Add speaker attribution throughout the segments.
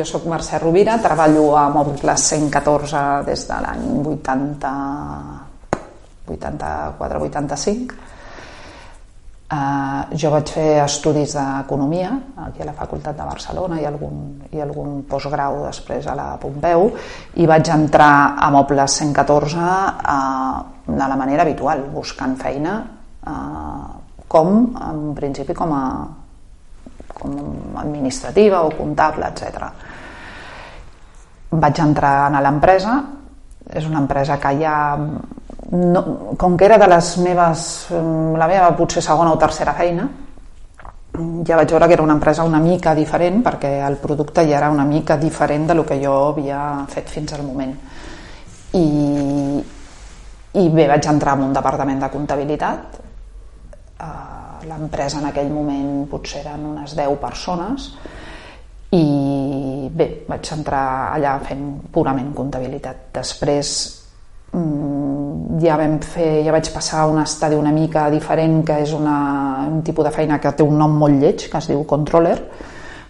Speaker 1: jo sóc Mercè Rovira, treballo a Mobles 114 des de l'any 80, 84-85. Uh, jo vaig fer estudis d'economia aquí a la Facultat de Barcelona i algun, i algun postgrau després a la Pompeu i vaig entrar a Mobles 114 uh, de la manera habitual, buscant feina uh, com, en principi, com a, com administrativa o comptable, etc. Vaig entrar a l'empresa, és una empresa que ja no, com que era de les meves, la meva potser segona o tercera feina, ja vaig veure que era una empresa una mica diferent perquè el producte ja era una mica diferent de lo que jo havia fet fins al moment. I, i bé, vaig entrar en un departament de comptabilitat. Uh, L'empresa en aquell moment potser eren unes 10 persones i bé, vaig entrar allà fent purament comptabilitat. Després Mm, ja vam fer, ja vaig passar a un estadi una mica diferent que és una, un tipus de feina que té un nom molt lleig que es diu controller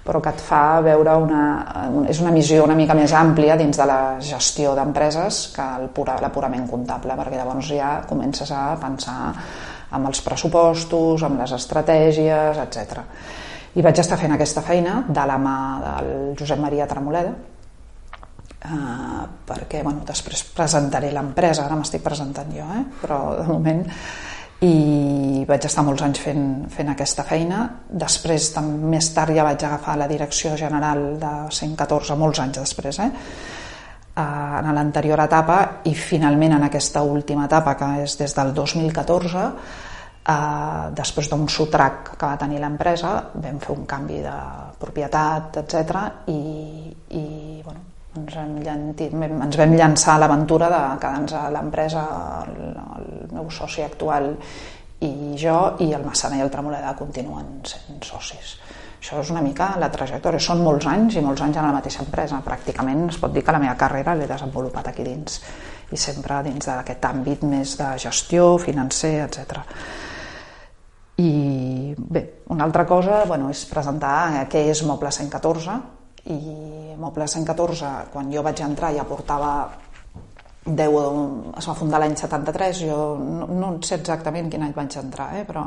Speaker 1: però que et fa veure una, és una missió una mica més àmplia dins de la gestió d'empreses que el pura, la purament comptable perquè llavors ja comences a pensar amb els pressupostos, amb les estratègies, etc. I vaig estar fent aquesta feina de la mà del Josep Maria Tremoleda, Uh, perquè bueno, després presentaré l'empresa, ara m'estic presentant jo, eh? però de moment i vaig estar molts anys fent, fent aquesta feina. Després, més tard, ja vaig agafar la direcció general de 114, molts anys després, eh? Uh, en l'anterior etapa i finalment en aquesta última etapa, que és des del 2014, uh, després d'un sotrac que va tenir l'empresa, vam fer un canvi de propietat, etc i, i bueno, ens, hem llentit, ens vam llançar a l'aventura de quedar-nos a l'empresa, el, el meu soci actual i jo, i el Massana i el Tremoleda continuen sent socis. Això és una mica la trajectòria. Són molts anys i molts anys en la mateixa empresa. Pràcticament es pot dir que la meva carrera l'he desenvolupat aquí dins i sempre dins d'aquest àmbit més de gestió, financer, etc. I bé, una altra cosa bueno, és presentar què és Moble 114, i Moble 114, quan jo vaig entrar ja portava 10, es va fundar l'any 73, jo no, no sé exactament quin any vaig entrar, eh, però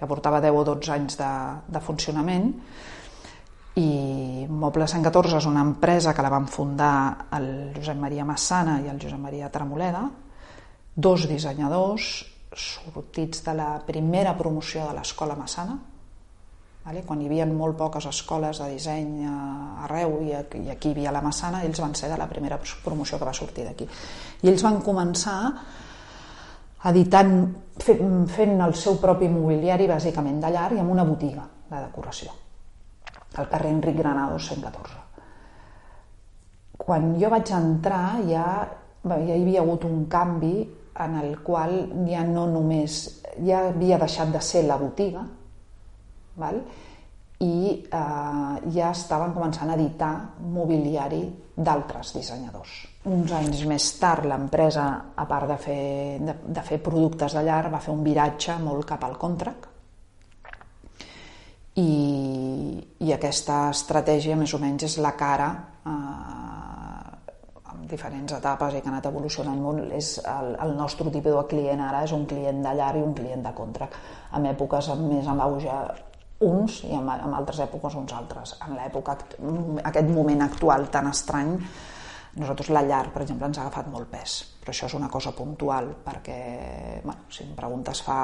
Speaker 1: ja portava 10 o 12 anys de, de funcionament. I Moble 114 és una empresa que la van fundar el Josep Maria Massana i el Josep Maria Tremoleda, dos dissenyadors sortits de la primera promoció de l'escola Massana, Vale? Quan hi havia molt poques escoles de disseny arreu i aquí hi havia la Massana, ells van ser de la primera promoció que va sortir d'aquí. I ells van començar editant, fent el seu propi mobiliari bàsicament de llar i amb una botiga de decoració al carrer Enric Granados 114. Quan jo vaig entrar ja, ja hi havia hagut un canvi en el qual ja no només ja havia deixat de ser la botiga val? i eh, ja estaven començant a editar mobiliari d'altres dissenyadors. Uns anys més tard l'empresa, a part de fer, de, de fer productes de llar, va fer un viratge molt cap al contract i, i aquesta estratègia més o menys és la cara eh, amb diferents etapes i que ha anat evolucionant molt és el, el nostre tipus de client ara és un client de llar i un client de contract en èpoques amb més en auge uns i en, en altres èpoques uns altres. En l'època, aquest moment actual tan estrany, nosaltres la llar, per exemple, ens ha agafat molt pes, però això és una cosa puntual, perquè, bueno, si em preguntes fa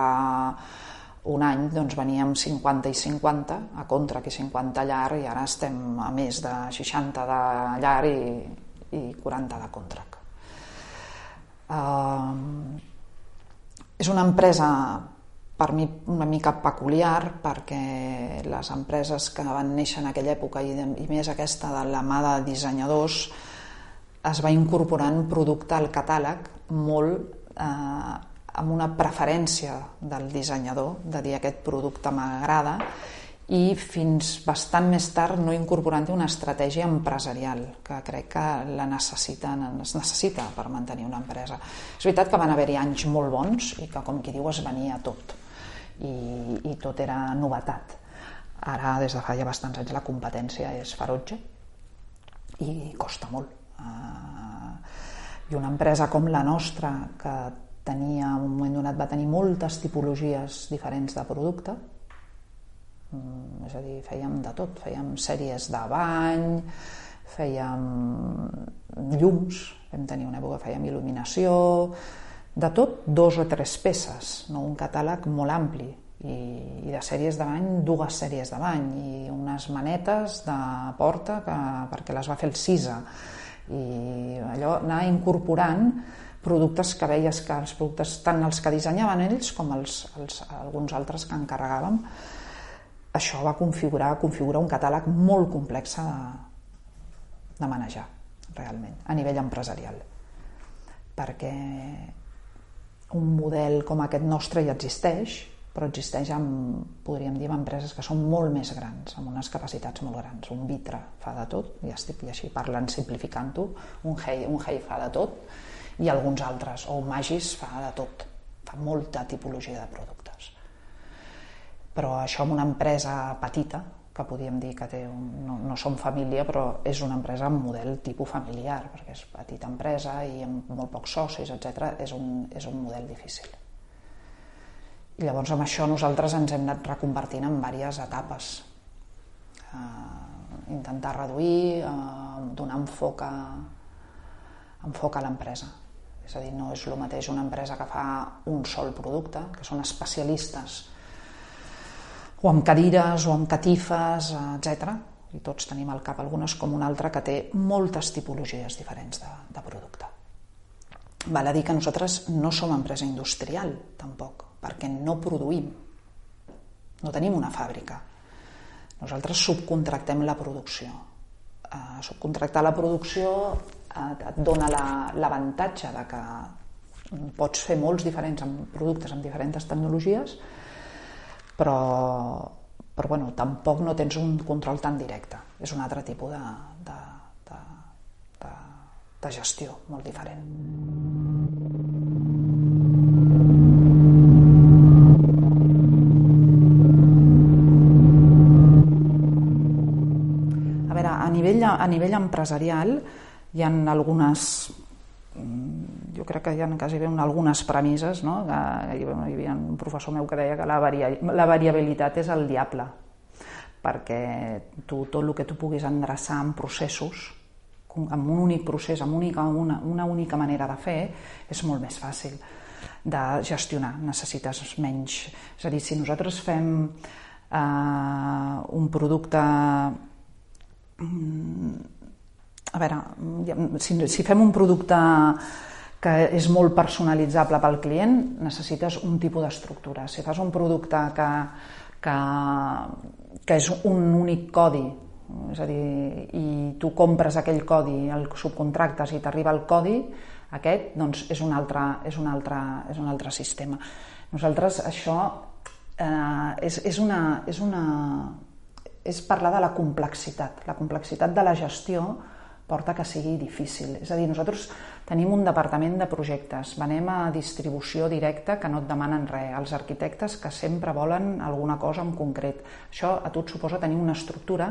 Speaker 1: un any, doncs veníem 50 i 50 a contra que 50 llar i ara estem a més de 60 de llar i, i 40 de contra. Uh, és una empresa per mi una mica peculiar perquè les empreses que van néixer en aquella època i, i més aquesta de la mà de dissenyadors es va incorporant producte al catàleg molt eh, amb una preferència del dissenyador de dir aquest producte m'agrada i fins bastant més tard no incorporant una estratègia empresarial que crec que la necessiten, es necessita per mantenir una empresa. És veritat que van haver-hi anys molt bons i que, com qui diu, es venia tot i, i tot era novetat. Ara, des de fa ja bastants anys, la competència és ferotge i costa molt. Uh, I una empresa com la nostra, que tenia, en un moment donat va tenir moltes tipologies diferents de producte, um, és a dir, fèiem de tot, fèiem sèries de bany, fèiem llums, vam tenir una època fèiem il·luminació, de tot dos o tres peces, no? Un catàleg molt ampli, i, i de sèries de bany, dues sèries de bany. I unes manetes de porta que, perquè les va fer el CISA. I allò anar incorporant productes que veies que els productes, tant els que dissenyaven ells com els, els, alguns altres que encarregàvem, això va configurar, configurar un catàleg molt complex de, de manejar, realment, a nivell empresarial. Perquè un model com aquest nostre ja existeix, però existeix amb, podríem dir, amb empreses que són molt més grans, amb unes capacitats molt grans. Un Vitra fa de tot, ja estic i així parlant simplificant-ho, un un hey fa de tot, i alguns altres, o un Magis fa de tot, fa molta tipologia de productes. Però això amb una empresa petita, que podríem dir que té un, no, no som família, però és una empresa amb model tipus familiar, perquè és petita empresa i amb molt pocs socis, etc. És, un, és un model difícil. I llavors amb això nosaltres ens hem anat reconvertint en diverses etapes. Uh, intentar reduir, uh, donar enfoc a, enfoc a l'empresa. És a dir, no és el mateix una empresa que fa un sol producte, que són especialistes o amb cadires o amb catifes, etc. I tots tenim al cap algunes com una altra que té moltes tipologies diferents de, de producte. Val a dir que nosaltres no som empresa industrial, tampoc perquè no produïm, no tenim una fàbrica. Nosaltres subcontractem la producció. Uh, subcontractar la producció uh, et dona l'avantatge la, de que pots fer molts diferents productes amb diferents tecnologies, però, però bueno, tampoc no tens un control tan directe. És un altre tipus de, de, de, de, de gestió molt diferent. nivell, a nivell empresarial hi ha algunes mm, jo crec que hi ha quasi bé algunes premisses, no? que hi havia un professor meu que deia que la, varia, la variabilitat és el diable, perquè tu, tot el que tu puguis endreçar en processos, amb un únic procés, amb única, una, una única manera de fer, és molt més fàcil de gestionar, necessites menys. És a dir, si nosaltres fem eh, un producte Mm, a veure, si, si fem un producte que és molt personalitzable pel client, necessites un tipus d'estructura. Si fas un producte que, que, que és un únic codi, és a dir, i tu compres aquell codi, el subcontractes i t'arriba el codi, aquest doncs és, un altre, és, un altre, és un altre sistema. Nosaltres això eh, és, és, una, és una és parlar de la complexitat. La complexitat de la gestió porta que sigui difícil. És a dir, nosaltres tenim un departament de projectes, venem a distribució directa que no et demanen res, els arquitectes que sempre volen alguna cosa en concret. Això a tu et suposa tenir una estructura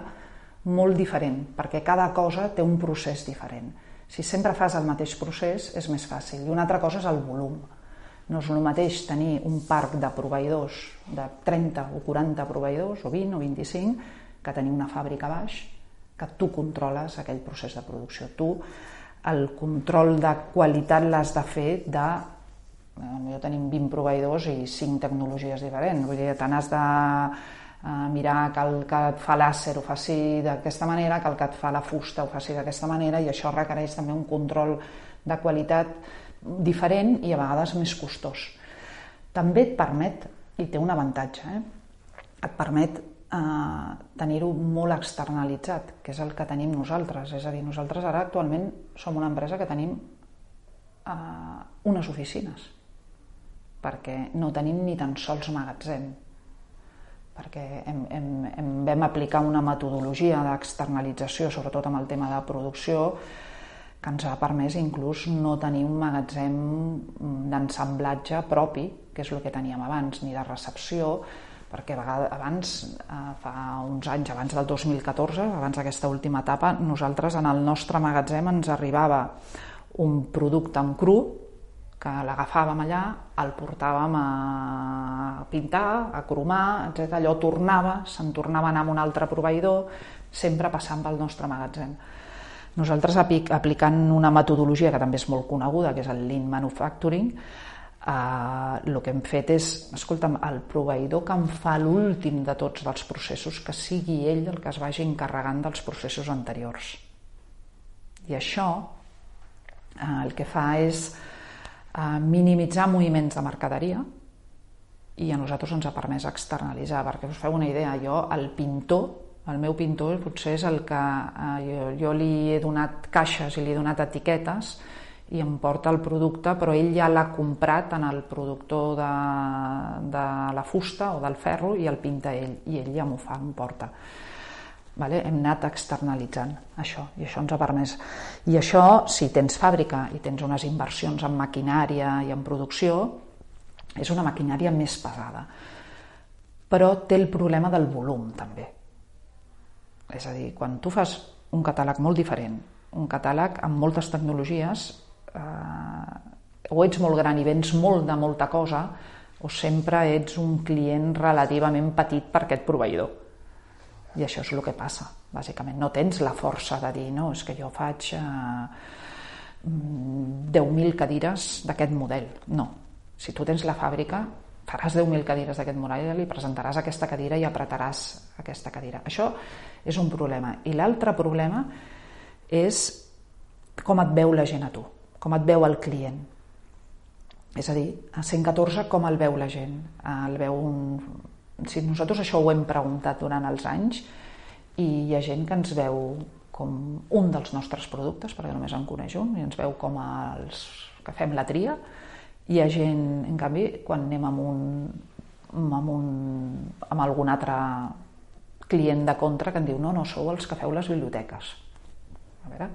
Speaker 1: molt diferent, perquè cada cosa té un procés diferent. Si sempre fas el mateix procés és més fàcil. I una altra cosa és el volum. No és el mateix tenir un parc de proveïdors de 30 o 40 proveïdors, o 20 o 25, que tenir una fàbrica baix, que tu controles aquell procés de producció. Tu el control de qualitat l'has de fer de jo tenim 20 proveïdors i 5 tecnologies diferents. Vull dir, te n'has de eh, mirar que el que et fa l'àcer ho faci d'aquesta manera, que el que et fa la fusta ho faci d'aquesta manera i això requereix també un control de qualitat diferent i a vegades més costós. També et permet, i té un avantatge, eh? et permet eh, tenir-ho molt externalitzat, que és el que tenim nosaltres. És a dir, nosaltres ara actualment som una empresa que tenim eh, unes oficines, perquè no tenim ni tan sols magatzem, perquè hem, hem, hem, vam aplicar una metodologia d'externalització, sobretot amb el tema de producció, que ens ha permès inclús no tenir un magatzem d'ensamblatge propi, que és el que teníem abans, ni de recepció, perquè a vegades, abans, eh, fa uns anys, abans del 2014, abans d'aquesta última etapa, nosaltres en el nostre magatzem ens arribava un producte en cru que l'agafàvem allà, el portàvem a pintar, a cromar, etc. Allò tornava, se'n tornava a anar amb un altre proveïdor, sempre passant pel nostre magatzem. Nosaltres, aplicant una metodologia que també és molt coneguda, que és el Lean Manufacturing, eh, el que hem fet és, escolta'm, el proveïdor que em fa l'últim de tots dels processos, que sigui ell el que es vagi encarregant dels processos anteriors. I això eh, el que fa és eh, minimitzar moviments de mercaderia i a nosaltres ens ha permès externalitzar, perquè us feu una idea, jo, el pintor, el meu pintor potser és el que eh, jo, jo li he donat caixes i li he donat etiquetes i em porta el producte, però ell ja l'ha comprat en el productor de, de la fusta o del ferro i el pinta ell, i ell ja m'ho fa, m'ho porta. Vale? Hem anat externalitzant això, i això ens ha permès. I això, si tens fàbrica i tens unes inversions en maquinària i en producció, és una maquinària més pesada. Però té el problema del volum, també. És a dir, quan tu fas un catàleg molt diferent, un catàleg amb moltes tecnologies, eh, o ets molt gran i vens molt de molta cosa o sempre ets un client relativament petit per aquest proveïdor. I això és el que passa, bàsicament. No tens la força de dir, no, és que jo faig eh, 10.000 mm, cadires d'aquest model. No. Si tu tens la fàbrica, faràs 10.000 cadires d'aquest model i presentaràs aquesta cadira i apretaràs aquesta cadira. Això és un problema. I l'altre problema és com et veu la gent a tu com et veu el client. És a dir, a 114 com el veu la gent? El veu un... Si nosaltres això ho hem preguntat durant els anys i hi ha gent que ens veu com un dels nostres productes, perquè només en coneix un, i ens veu com els que fem la tria, hi ha gent, en canvi, quan anem amb un, amb, un, amb algun altre client de contra que en diu no, no, sou els que feu les biblioteques. A veure,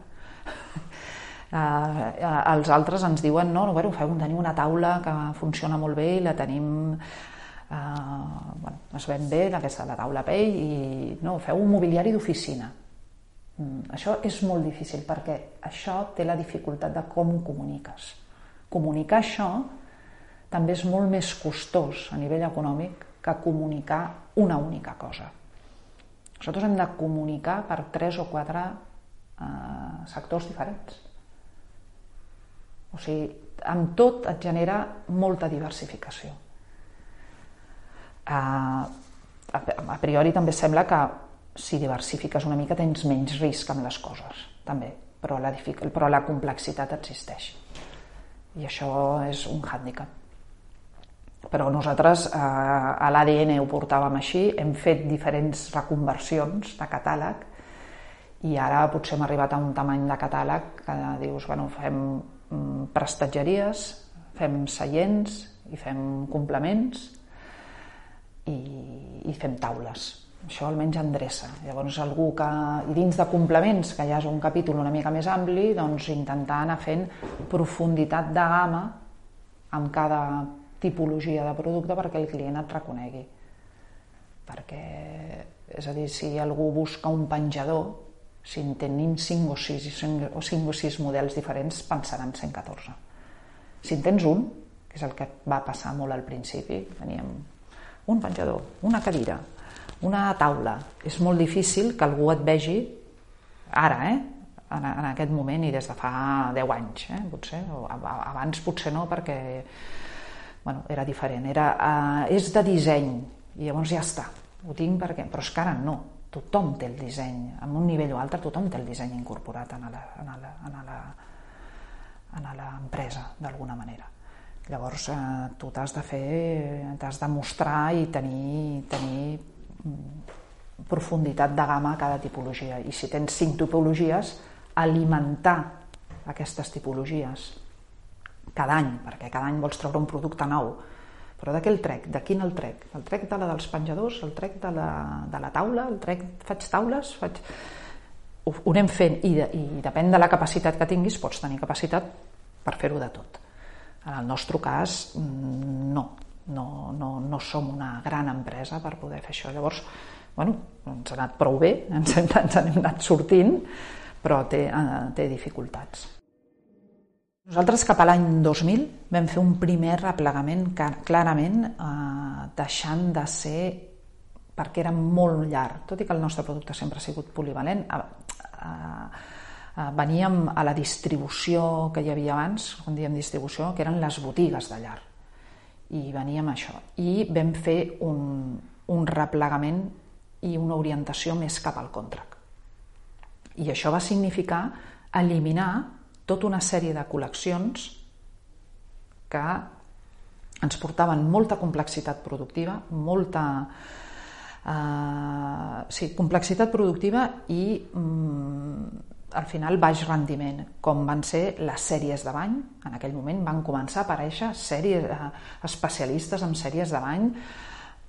Speaker 1: Eh, eh, els altres ens diuen no, no bueno, feu, tenim una taula que funciona molt bé i la tenim eh, bueno, es ven bé aquesta, la taula pell i no, feu un mobiliari d'oficina. Mm, això és molt difícil perquè això té la dificultat de com ho comuniques. Comunicar això també és molt més costós a nivell econòmic que comunicar una única cosa. Nosaltres hem de comunicar per tres o quatre eh, sectors diferents o sigui, amb tot et genera molta diversificació. Uh, a priori també sembla que si diversifiques una mica tens menys risc amb les coses, també, però la, però la complexitat existeix. I això és un hàndicap. Però nosaltres eh, a l'ADN ho portàvem així, hem fet diferents reconversions de catàleg i ara potser hem arribat a un tamany de catàleg que dius, bueno, fem prestatgeries, fem seients i fem complements i, i fem taules. Això almenys endreça. Llavors, algú que... I dins de complements, que ja és un capítol una mica més ampli, doncs intentar anar fent profunditat de gamma amb cada tipologia de producte perquè el client et reconegui. Perquè, és a dir, si algú busca un penjador, si en tenim 5 o 6, o 5 o 6 models diferents, pensarà en 114. Si en tens un, que és el que va passar molt al principi, teníem un penjador, una cadira, una taula. És molt difícil que algú et vegi ara, eh? en, en aquest moment i des de fa 10 anys, eh? potser, o abans potser no, perquè bueno, era diferent. Era, uh, és de disseny, i llavors ja està, ho tinc perquè... Però és que ara no, tothom té el disseny, en un nivell o altre tothom té el disseny incorporat en la, en la, en la, l'empresa d'alguna manera. Llavors eh, tu t'has de fer, t'has de mostrar i tenir, tenir mm, profunditat de gamma a cada tipologia. I si tens cinc tipologies, alimentar aquestes tipologies cada any, perquè cada any vols treure un producte nou, però de què el trec? De quin el trec? El trec de la dels penjadors, el trec de la, de la taula, el trec... Faig taules, faig... Ho, ho anem fent i, de, i depèn de la capacitat que tinguis, pots tenir capacitat per fer-ho de tot. En el nostre cas, mm, no. no, no, no som una gran empresa per poder fer això. Llavors, bueno, ens ha anat prou bé, ens, hem, ens hem anat sortint, però té, eh, té dificultats. Nosaltres cap a l'any 2000 vam fer un primer replegament clarament eh, deixant de ser perquè era molt llarg, tot i que el nostre producte sempre ha sigut polivalent, eh, veníem a la distribució que hi havia abans, quan diem distribució, que eren les botigues de llar. I veníem a això. I vam fer un, un replegament i una orientació més cap al contract. I això va significar eliminar tota una sèrie de col·leccions que ens portaven molta complexitat productiva, molta eh, sí, complexitat productiva i mm, al final baix rendiment, com van ser les sèries de bany. En aquell moment van començar a aparèixer sèries, eh, especialistes en sèries de bany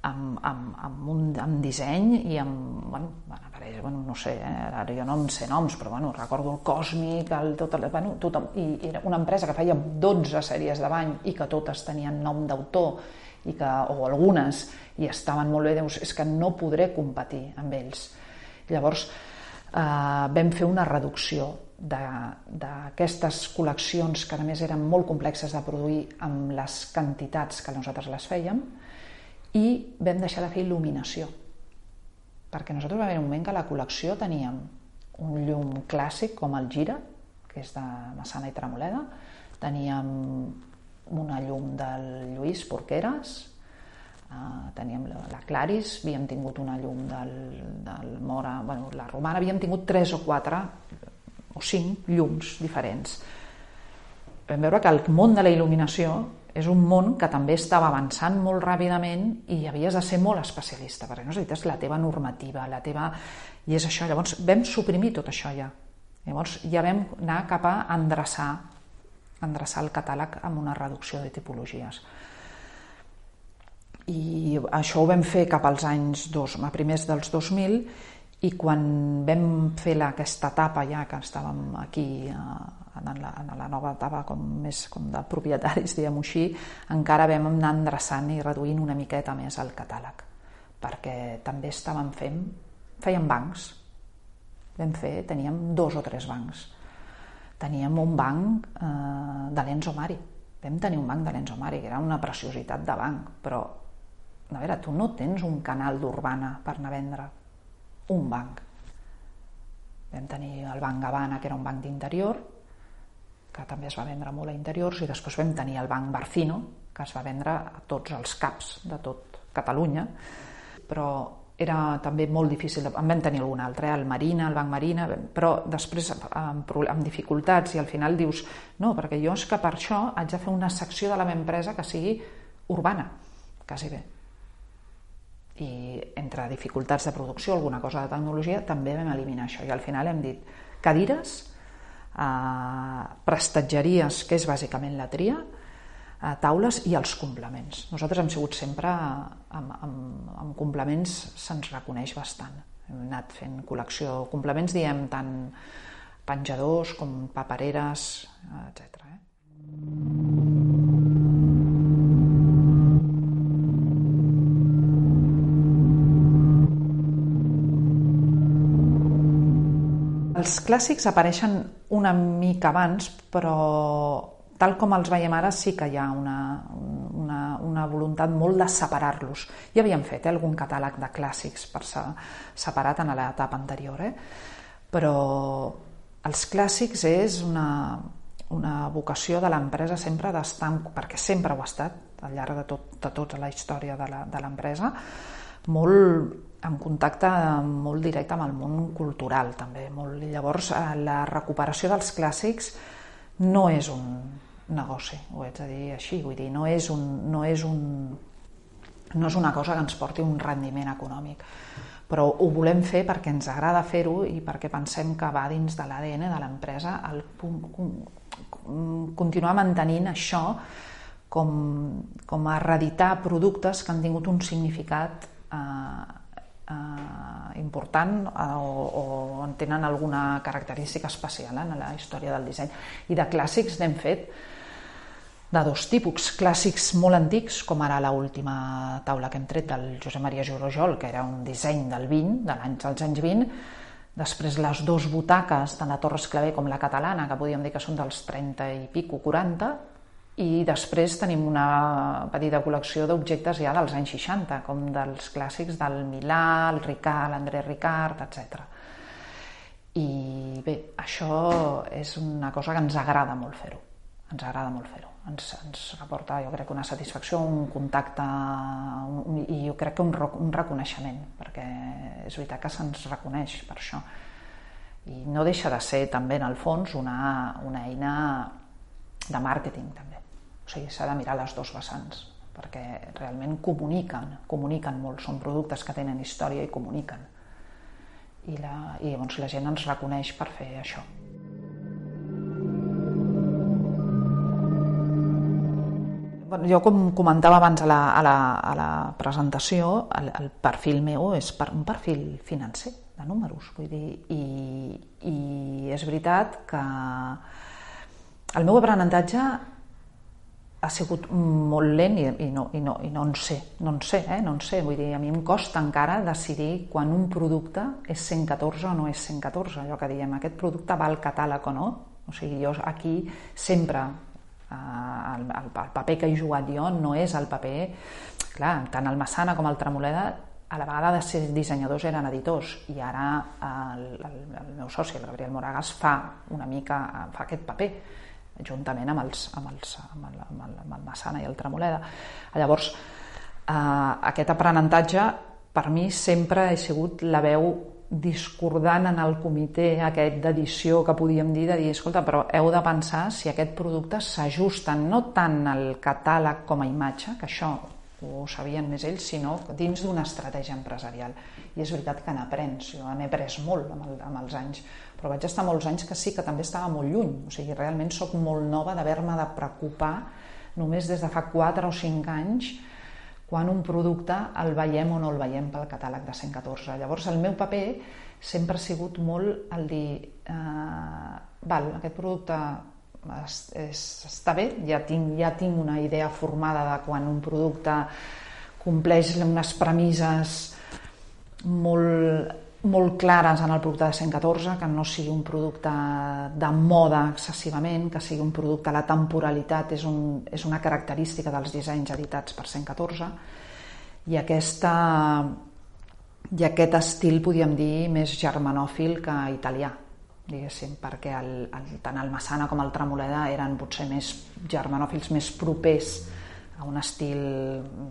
Speaker 1: amb, amb, amb, un, amb disseny i amb, bueno, van aparèixer, bueno, no sé, eh, ara jo no em sé noms, però bueno, recordo el Còsmic, el, tot el, bueno, tothom, i era una empresa que feia 12 sèries de bany i que totes tenien nom d'autor i que, o algunes, i estaven molt bé, dius, és que no podré competir amb ells. Llavors, eh, vam fer una reducció d'aquestes col·leccions que a més eren molt complexes de produir amb les quantitats que nosaltres les fèiem i vam deixar de fer il·luminació. Perquè nosaltres va haver un moment que la col·lecció teníem un llum clàssic com el Gira, que és de Massana i Tremoleda, teníem una llum del Lluís Porqueres, Uh, teníem la Claris, havíem tingut una llum del, del Mora, bueno, la Romana, havíem tingut tres o quatre o cinc llums diferents. Vam veure que el món de la il·luminació és un món que també estava avançant molt ràpidament i havies de ser molt especialista, perquè necessites la teva normativa, la teva... I és això, llavors vam suprimir tot això ja. Llavors ja vam anar cap a endreçar, endreçar el catàleg amb una reducció de tipologies i això ho vam fer cap als anys dos, a primers dels 2000 i quan vam fer la, aquesta etapa ja que estàvem aquí eh, en, la, en la nova etapa com més com de propietaris, diguem-ho així, encara vam anar endreçant i reduint una miqueta més el catàleg perquè també estàvem fent, fèiem bancs. Vam fer, teníem dos o tres bancs. Teníem un banc eh, de l'Enzo Mari. Vam tenir un banc de l'Enzo Mari que era una preciositat de banc però a veure, tu no tens un canal d'Urbana per anar a vendre un banc. Vam tenir el Banc Habana, que era un banc d'interior, que també es va vendre molt a interiors, i després vam tenir el Banc Barcino, que es va vendre a tots els CAPs de tot Catalunya, però era també molt difícil, en vam tenir algun altre, eh? el Marina, el Banc Marina, però després amb, amb dificultats i al final dius, no, perquè jo és que per això haig de fer una secció de la meva empresa que sigui urbana, quasi bé i entre dificultats de producció, alguna cosa de tecnologia, també vam eliminar això. I al final hem dit cadires, eh, prestatgeries, que és bàsicament la tria, eh, taules i els complements. Nosaltres hem sigut sempre, amb, amb, amb complements se'ns reconeix bastant. Hem anat fent col·lecció, complements diem tant penjadors com papereres, etc. Eh? Els clàssics apareixen una mica abans, però tal com els veiem ara sí que hi ha una, una, una voluntat molt de separar-los. Ja havíem fet eh, algun catàleg de clàssics per ser separat en l'etapa anterior, eh? però els clàssics és una, una vocació de l'empresa sempre d'estar, perquè sempre ho ha estat al llarg de, tot, de tota la història de l'empresa, molt en contacte molt directe amb el món cultural també. Molt. Llavors eh, la recuperació dels clàssics no és un negoci, ho haig de dir així, vull dir, no és, un, no és, un, no és una cosa que ens porti un rendiment econòmic, però ho volem fer perquè ens agrada fer-ho i perquè pensem que va dins de l'ADN de l'empresa el continuar mantenint això com, com a reeditar productes que han tingut un significat eh, eh, important eh, o, o en tenen alguna característica especial en la història del disseny. I de clàssics n'hem fet de dos tipus, clàssics molt antics, com ara l última taula que hem tret del Josep Maria Jorojol, que era un disseny del 20, de l'any dels anys 20, després les dos butaques, tant la Torre Esclaver com la catalana, que podríem dir que són dels 30 i pico, 40, i després tenim una petita col·lecció d'objectes ja dels anys 60, com dels clàssics del Milà, el Ricard, l'André Ricard, etc. I bé, això és una cosa que ens agrada molt fer-ho, ens agrada molt fer-ho. Ens, ens reporta, jo crec, una satisfacció, un contacte un, i jo crec que un, un reconeixement, perquè és veritat que se'ns reconeix per això. I no deixa de ser també, en el fons, una, una eina de màrqueting, també sigui, s'ha de mirar les dues vessants, perquè realment comuniquen, comuniquen molt, són productes que tenen història i comuniquen. I, la, i llavors la gent ens reconeix per fer això. Jo, com comentava abans a la, a la, a la presentació, el, el perfil meu és per, un perfil financer, de números, vull dir, i, i és veritat que el meu aprenentatge ha sigut molt lent i, i, no, i, no, i no en sé, no en sé, eh? no en sé, vull dir, a mi em costa encara decidir quan un producte és 114 o no és 114, allò que diem, aquest producte va al catàleg o no, o sigui, jo aquí sempre eh, el, el, el paper que he jugat jo no és el paper, clar, tant el Massana com el Tremoleda a la vegada de ser dissenyadors eren editors. I ara el, el, el meu soci, el Gabriel Moragas, fa una mica fa aquest paper juntament amb, els, amb, els, amb, el, amb, el, amb el Massana i el Tremoleda. Llavors, eh, aquest aprenentatge per mi sempre ha sigut la veu discordant en el comitè aquest d'edició que podíem dir, de dir, escolta, però heu de pensar si aquest producte s'ajusta no tant al catàleg com a imatge, que això ho sabien més ells, sinó dins d'una estratègia empresarial. I és veritat que n'aprens, jo n'he après molt amb, el, amb els anys, però vaig estar molts anys que sí, que també estava molt lluny, o sigui, realment sóc molt nova d'haver-me de preocupar només des de fa 4 o 5 anys quan un producte el veiem o no el veiem pel catàleg de 114. Llavors el meu paper sempre ha sigut molt el dir eh, val, aquest producte es, és, està bé, ja tinc, ja tinc una idea formada de quan un producte compleix unes premisses molt molt clares en el producte de 114, que no sigui un producte de moda excessivament, que sigui un producte, la temporalitat és, un, és una característica dels dissenys editats per 114, i aquesta i aquest estil, podríem dir, més germanòfil que italià, diguéssim, perquè el, el, tant el Massana com el Tremoleda eren potser més germanòfils, més propers a un estil,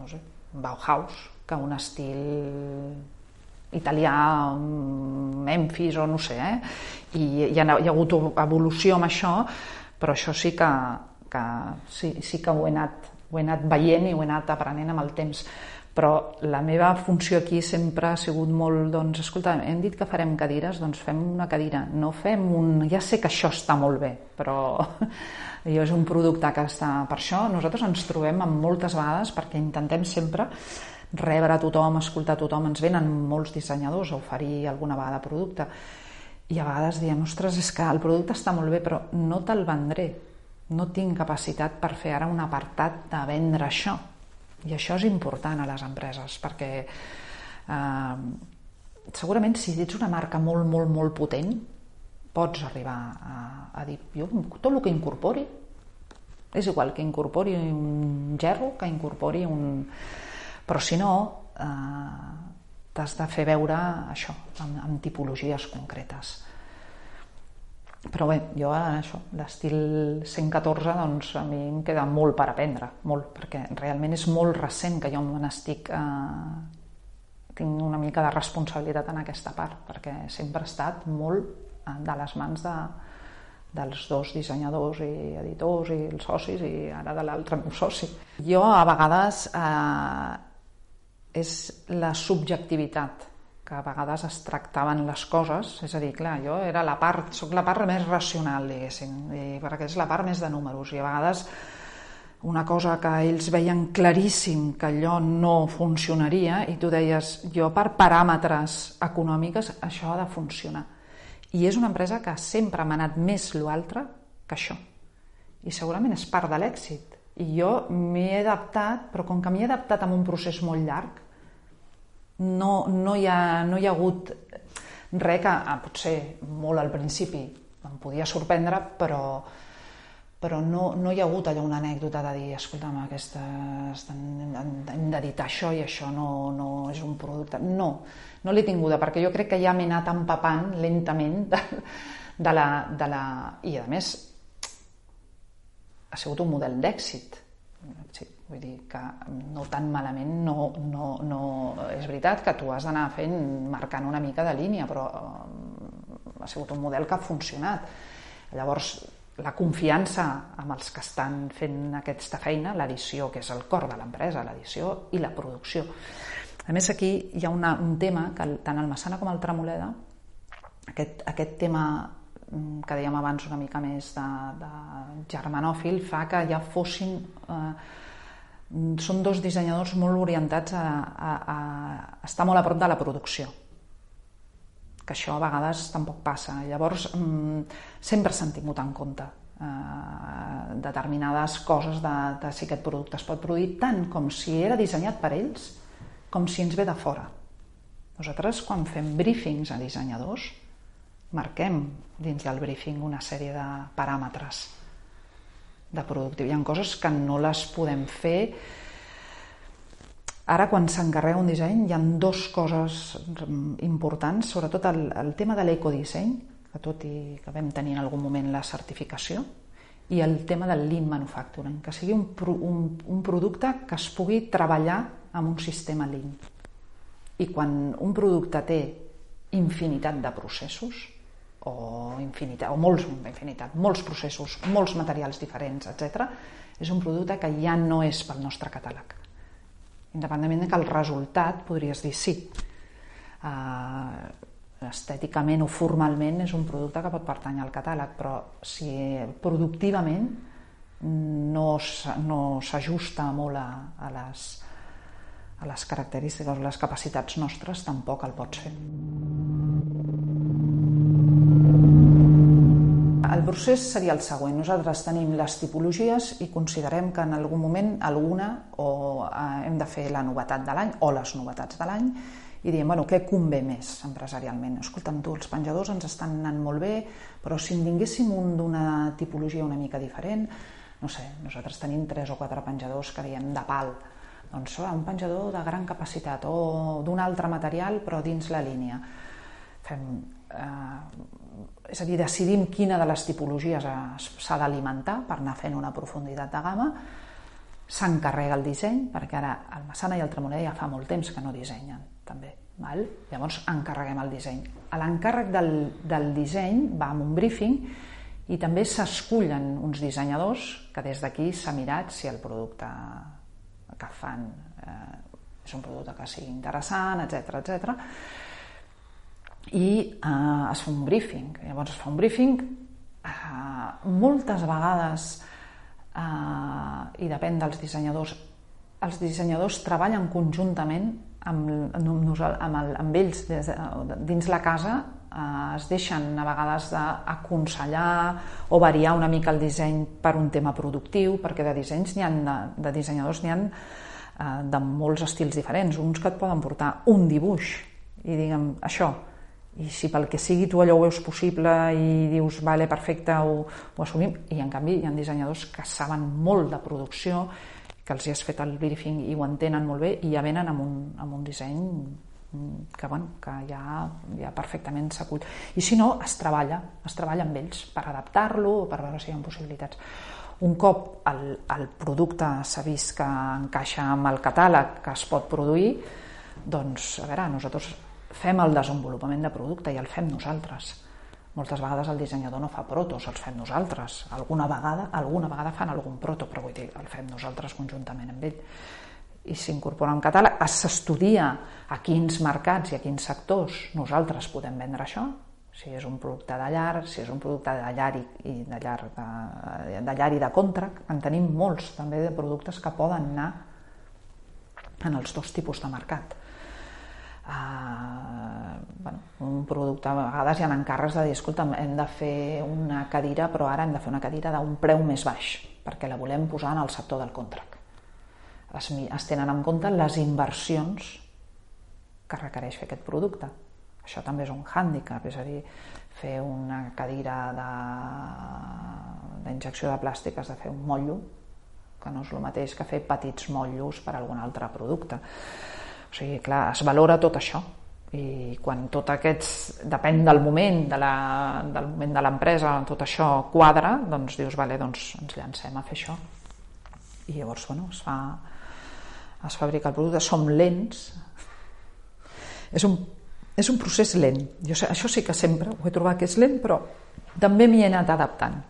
Speaker 1: no sé, Bauhaus, que un estil italià, Memphis o no sé, eh? I hi ha, hi ha hagut evolució amb això, però això sí que, que, sí, sí que ho he, anat, ho he anat veient i ho he anat aprenent amb el temps. Però la meva funció aquí sempre ha sigut molt, doncs, escolta, hem dit que farem cadires, doncs fem una cadira, no fem un... Ja sé que això està molt bé, però jo és un producte que està... Per això. Nosaltres ens trobem amb moltes vegades, perquè intentem sempre rebre tothom, escoltar tothom, ens venen molts dissenyadors a oferir alguna vegada producte. I a vegades diem, ostres, és que el producte està molt bé però no te'l vendré. No tinc capacitat per fer ara un apartat de vendre això. I això és important a les empreses perquè eh, segurament si ets una marca molt, molt, molt potent pots arribar a, a dir jo, tot el que incorpori és igual que incorpori un gerro que incorpori un, però si no eh, t'has de fer veure això amb, amb tipologies concretes però bé, jo això, l'estil 114 doncs a mi em queda molt per aprendre, molt, perquè realment és molt recent que jo me eh, tinc una mica de responsabilitat en aquesta part, perquè sempre he estat molt eh, de les mans de, dels dos dissenyadors i editors i els socis i ara de l'altre meu soci. Jo a vegades eh, és la subjectivitat que a vegades es tractaven les coses, és a dir, clar, jo era la part, sóc la part més racional, diguéssim, perquè és la part més de números, i a vegades una cosa que ells veien claríssim que allò no funcionaria i tu deies, jo per paràmetres econòmiques això ha de funcionar. I és una empresa que sempre m'ha anat més l'altre que això. I segurament és part de l'èxit, I jo m'hi he adaptat, però com que m'hi he adaptat amb un procés molt llarg, no, no, hi, ha, no hi ha hagut res que ah, potser molt al principi em podia sorprendre, però, però no, no hi ha hagut allà una anècdota de dir, escolta'm, aquesta, hem d'editar això i això no, no és un producte... No, no l'he tinguda, perquè jo crec que ja m'he anat empapant lentament de, de la, de la... I a més, ha sigut un model d'èxit. Vull dir que no tan malament no, no, no... És veritat que tu has d'anar fent, marcant una mica de línia, però eh, ha sigut un model que ha funcionat. Llavors, la confiança amb els que estan fent aquesta feina, l'edició, que és el cor de l'empresa, l'edició i la producció. A més, aquí hi ha una, un tema que tant el Massana com el Tremoleda, aquest, aquest tema Mm, que dèiem abans una mica més de, de germanòfil, fa que ja fossin... Eh, són dos dissenyadors molt orientats a, a, a estar molt a prop de la producció que això a vegades tampoc passa. Llavors, mm, sempre s'han tingut en compte eh, determinades coses de, de si aquest producte es pot produir tant com si era dissenyat per ells com si ens ve de fora. Nosaltres, quan fem briefings a dissenyadors, marquem dins del briefing una sèrie de paràmetres de productiu. Hi ha coses que no les podem fer Ara, quan s'encarrega un disseny, hi ha dues coses importants, sobretot el, el tema de l'ecodisseny, que tot i que vam tenir en algun moment la certificació, i el tema del lean manufacturing, que sigui un, un, un producte que es pugui treballar amb un sistema lean. I quan un producte té infinitat de processos, o infinitat, o molts, infinitat, molts processos, molts materials diferents, etc. és un producte que ja no és pel nostre catàleg. Independentment que el resultat podries dir sí. Uh, estèticament o formalment és un producte que pot pertànyer al catàleg, però si productivament no, no s'ajusta molt a, a, les, a les característiques o les capacitats nostres, tampoc el pots fer. El procés seria el següent. Nosaltres tenim les tipologies i considerem que en algun moment alguna o eh, hem de fer la novetat de l'any o les novetats de l'any i diem, bueno, què convé més empresarialment? Escolta'm, tu, els penjadors ens estan anant molt bé, però si en tinguéssim un d'una tipologia una mica diferent, no sé, nosaltres tenim tres o quatre penjadors que diem de pal, doncs un penjador de gran capacitat o d'un altre material però dins la línia. Fem, eh, és a dir, decidim quina de les tipologies s'ha d'alimentar per anar fent una profunditat de gamma, s'encarrega el disseny, perquè ara el Massana i el Tremoler ja fa molt temps que no dissenyen, també. Val? Llavors encarreguem el disseny. L'encàrrec del, del disseny va amb un briefing i també s'escullen uns dissenyadors que des d'aquí s'ha mirat si el producte que fan eh, és un producte que sigui interessant, etc etc i eh, es fa un briefing. Llavors es fa un briefing eh, moltes vegades eh, i depèn dels dissenyadors els dissenyadors treballen conjuntament amb, amb, amb, el, amb ells des de, dins la casa eh, es deixen a vegades d'aconsellar o variar una mica el disseny per un tema productiu perquè de dissenys n'hi de, de dissenyadors n'hi ha eh, de molts estils diferents uns que et poden portar un dibuix i diguem això i si pel que sigui tu allò ho veus possible i dius, vale, perfecte, ho, ho assumim, i en canvi hi ha dissenyadors que saben molt de producció, que els hi has fet el briefing i ho entenen molt bé i ja venen amb un, amb un disseny que, bueno, que ja, ja perfectament s'acull. I si no, es treballa, es treballa amb ells per adaptar-lo o per veure si hi ha possibilitats. Un cop el, el producte s'ha vist que encaixa amb el catàleg que es pot produir, doncs, a veure, nosaltres fem el desenvolupament de producte i el fem nosaltres. Moltes vegades el dissenyador no fa protos, els fem nosaltres. Alguna vegada, alguna vegada fan algun proto, però vull dir, el fem nosaltres conjuntament amb ell. I s'incorpora un catàleg, s'estudia a quins mercats i a quins sectors nosaltres podem vendre això, si és un producte de llar, si és un producte de llar i, i de, llar de, de llar i de contract, en tenim molts també de productes que poden anar en els dos tipus de mercat. Uh, bueno, un producte, a vegades hi ha encàrrecs de dir, escolta, hem de fer una cadira, però ara hem de fer una cadira d'un preu més baix, perquè la volem posar en el sector del contract. Es, es tenen en compte les inversions que requereix fer aquest producte. Això també és un hàndicap, és a dir, fer una cadira d'injecció de, de plàstic has de fer un motllo, que no és el mateix que fer petits motllos per a algun altre producte. O sigui, clar, es valora tot això i quan tot aquests, depèn del moment de la, del moment de l'empresa, tot això quadra, doncs dius, vale, doncs ens llancem a fer això. I llavors, bueno, es fa, es fabrica el producte, som lents, és un, és un procés lent. Jo, això sí que sempre ho he trobat que és lent, però també m'hi he anat adaptant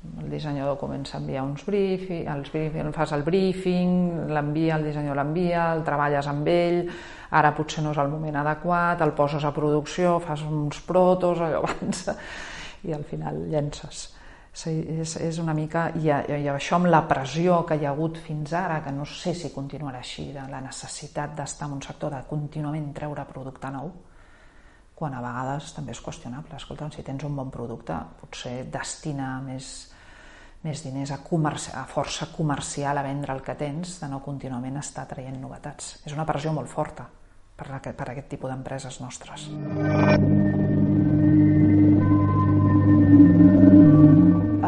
Speaker 1: el dissenyador comença a enviar uns briefing, els briefing, fas el briefing, l'envia, el dissenyador l'envia, el treballes amb ell, ara potser no és el moment adequat, el poses a producció, fas uns protos, allò abans, i al final llences. Sí, és, és una mica, i, i això amb la pressió que hi ha hagut fins ara, que no sé si continuarà així, de la necessitat d'estar en un sector de contínuament treure producte nou, quan a vegades també és qüestionable. Escolta, si tens un bon producte, potser destina més, més diners a, comerci a força comercial a vendre el que tens, de no contínuament estar traient novetats. És una pressió molt forta per, a, per aquest tipus d'empreses nostres.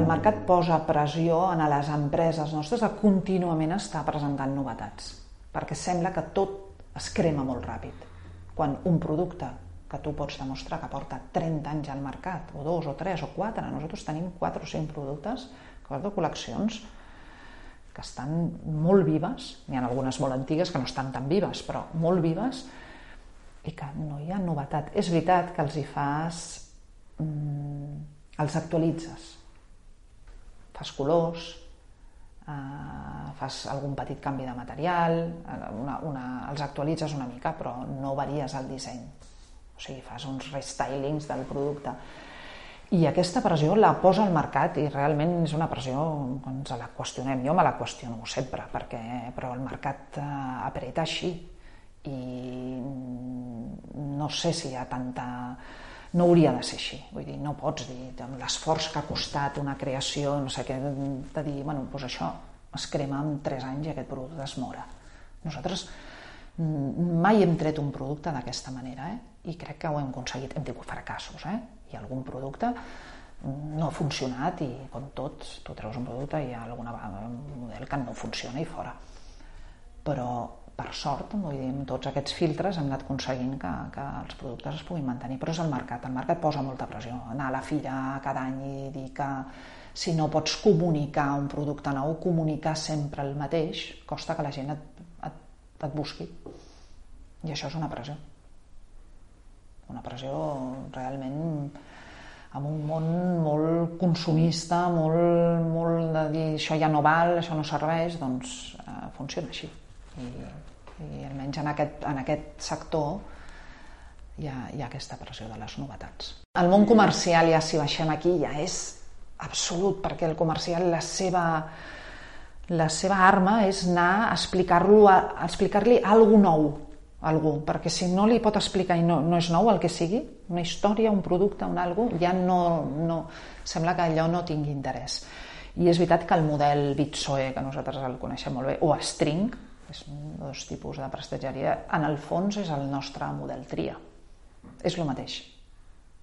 Speaker 1: El mercat posa pressió a les empreses nostres a contínuament estar presentant novetats, perquè sembla que tot es crema molt ràpid. Quan un producte que tu pots demostrar que porta 30 anys al mercat, o dos, o tres, o quatre. Nosaltres tenim quatre o cinc productes, de col·leccions, que estan molt vives, n'hi ha algunes molt antigues que no estan tan vives, però molt vives, i que no hi ha novetat. És veritat que els hi fas... Mm, els actualitzes. Fas colors, eh, fas algun petit canvi de material, eh, una, una, els actualitzes una mica, però no varies el disseny o sigui, fas uns restylings del producte. I aquesta pressió la posa al mercat i realment és una pressió que ens la qüestionem. Jo me la qüestiono sempre, perquè, però el mercat eh, apreta així i no sé si hi ha tanta... No hauria de ser així, vull dir, no pots dir amb l'esforç que ha costat una creació, no sé què, de dir, bueno, doncs això es crema en 3 anys i aquest producte es mora. Nosaltres mai hem tret un producte d'aquesta manera, eh? i crec que ho hem aconseguit. Hem tingut fracassos, eh? Ha algun producte no ha funcionat i com tots, tu treus un producte i hi ha algun model que no funciona i fora. Però per sort, vull dir, amb tots aquests filtres hem anat aconseguint que, que els productes es puguin mantenir, però és el mercat, el mercat posa molta pressió, anar a la fira cada any i dir que si no pots comunicar un producte nou, comunicar sempre el mateix, costa que la gent et, et, et busqui. I això és una pressió una pressió realment amb un món molt consumista, molt, molt de dir això ja no val, això no serveix, doncs eh, funciona així. I, i almenys en aquest, en aquest sector hi ha, hi ha aquesta pressió de les novetats. El món comercial, ja si baixem aquí, ja és absolut, perquè el comercial, la seva, la seva arma és anar a explicar-li explicar, -li, algo nou, algú, perquè si no li pot explicar i no, no és nou el que sigui, una història, un producte, un algo, ja no, no, sembla que allò no tingui interès. I és veritat que el model Bitsoe, que nosaltres el coneixem molt bé, o String, és dos tipus de prestatgeria, en el fons és el nostre model tria. És el mateix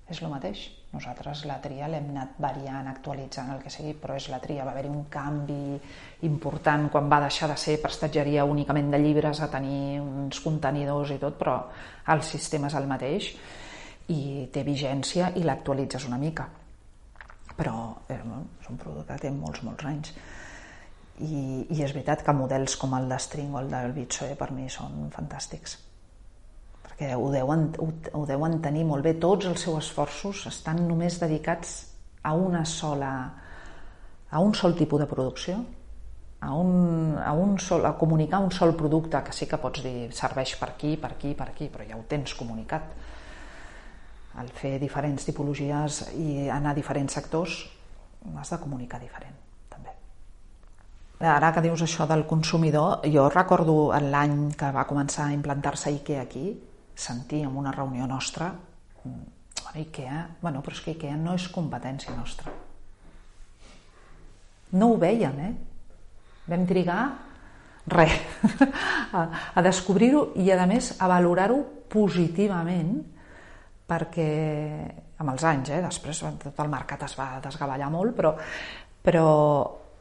Speaker 1: és el mateix. Nosaltres la tria l'hem anat variant, actualitzant, el que sigui, però és la tria. Va haver-hi un canvi important quan va deixar de ser prestatgeria únicament de llibres a tenir uns contenidors i tot, però el sistema és el mateix i té vigència i l'actualitzes una mica. Però eh, és un producte que té molts, molts anys. I, i és veritat que models com el de String o el del Bitsoe per mi són fantàstics que ho deuen, ho, ho deuen tenir molt bé. Tots els seus esforços estan només dedicats a una sola a un sol tipus de producció, a, un, a, un sol, a comunicar un sol producte que sí que pots dir serveix per aquí, per aquí, per aquí, però ja ho tens comunicat. Al fer diferents tipologies i anar a diferents sectors, has de comunicar diferent, també. Ara que dius això del consumidor, jo recordo l'any que va començar a implantar-se IKEA aquí, sentir en una reunió nostra bueno, Ikea, bueno, però és que Ikea no és competència nostra. No ho veien, eh? Vam trigar res a, a descobrir-ho i a més a valorar-ho positivament perquè amb els anys, eh? després tot el mercat es va desgavellar molt, però, però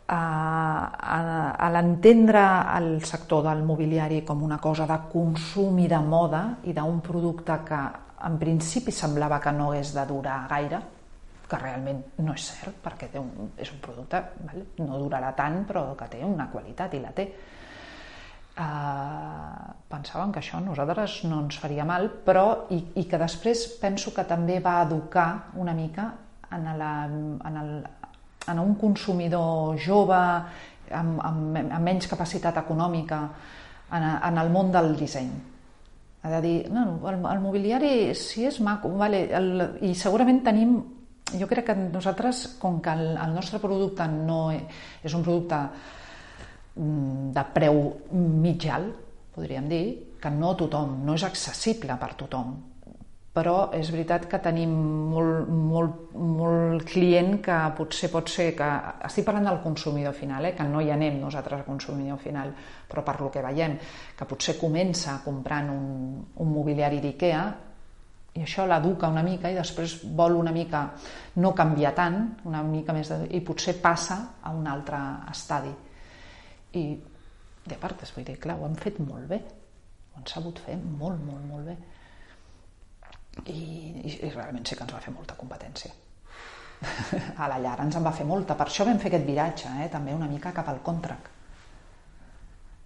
Speaker 1: a, a, l'entendre el sector del mobiliari com una cosa de consum i de moda i d'un producte que en principi semblava que no hagués de durar gaire, que realment no és cert, perquè té un, és un producte, vale? no durarà tant, però que té una qualitat i la té. Uh, pensàvem que això a nosaltres no ens faria mal, però i, i que després penso que també va educar una mica en, la, en, el, en un consumidor jove amb, amb, amb menys capacitat econòmica en, en el món del disseny. Ha de dir, no, el, el mobiliari sí és maco, vale, el, i segurament tenim jo crec que nosaltres, com que el, el nostre producte no és un producte mm, de preu mig alt, podríem dir, que no tothom, no és accessible per tothom, però és veritat que tenim molt, molt, molt client que potser pot ser que... Estic parlant del consumidor final, eh? que no hi anem nosaltres al consumidor final, però per lo que veiem, que potser comença comprant un, un mobiliari d'IKEA i això l'educa una mica i després vol una mica no canviar tant, una mica més de, i potser passa a un altre estadi. I de part, vull dir, clar, ho han fet molt bé, ho han sabut fer molt, molt, molt bé. I, i, i realment sí que ens va fer molta competència. A la llar ens en va fer molta, per això vam fer aquest viratge, eh, també una mica cap al contract.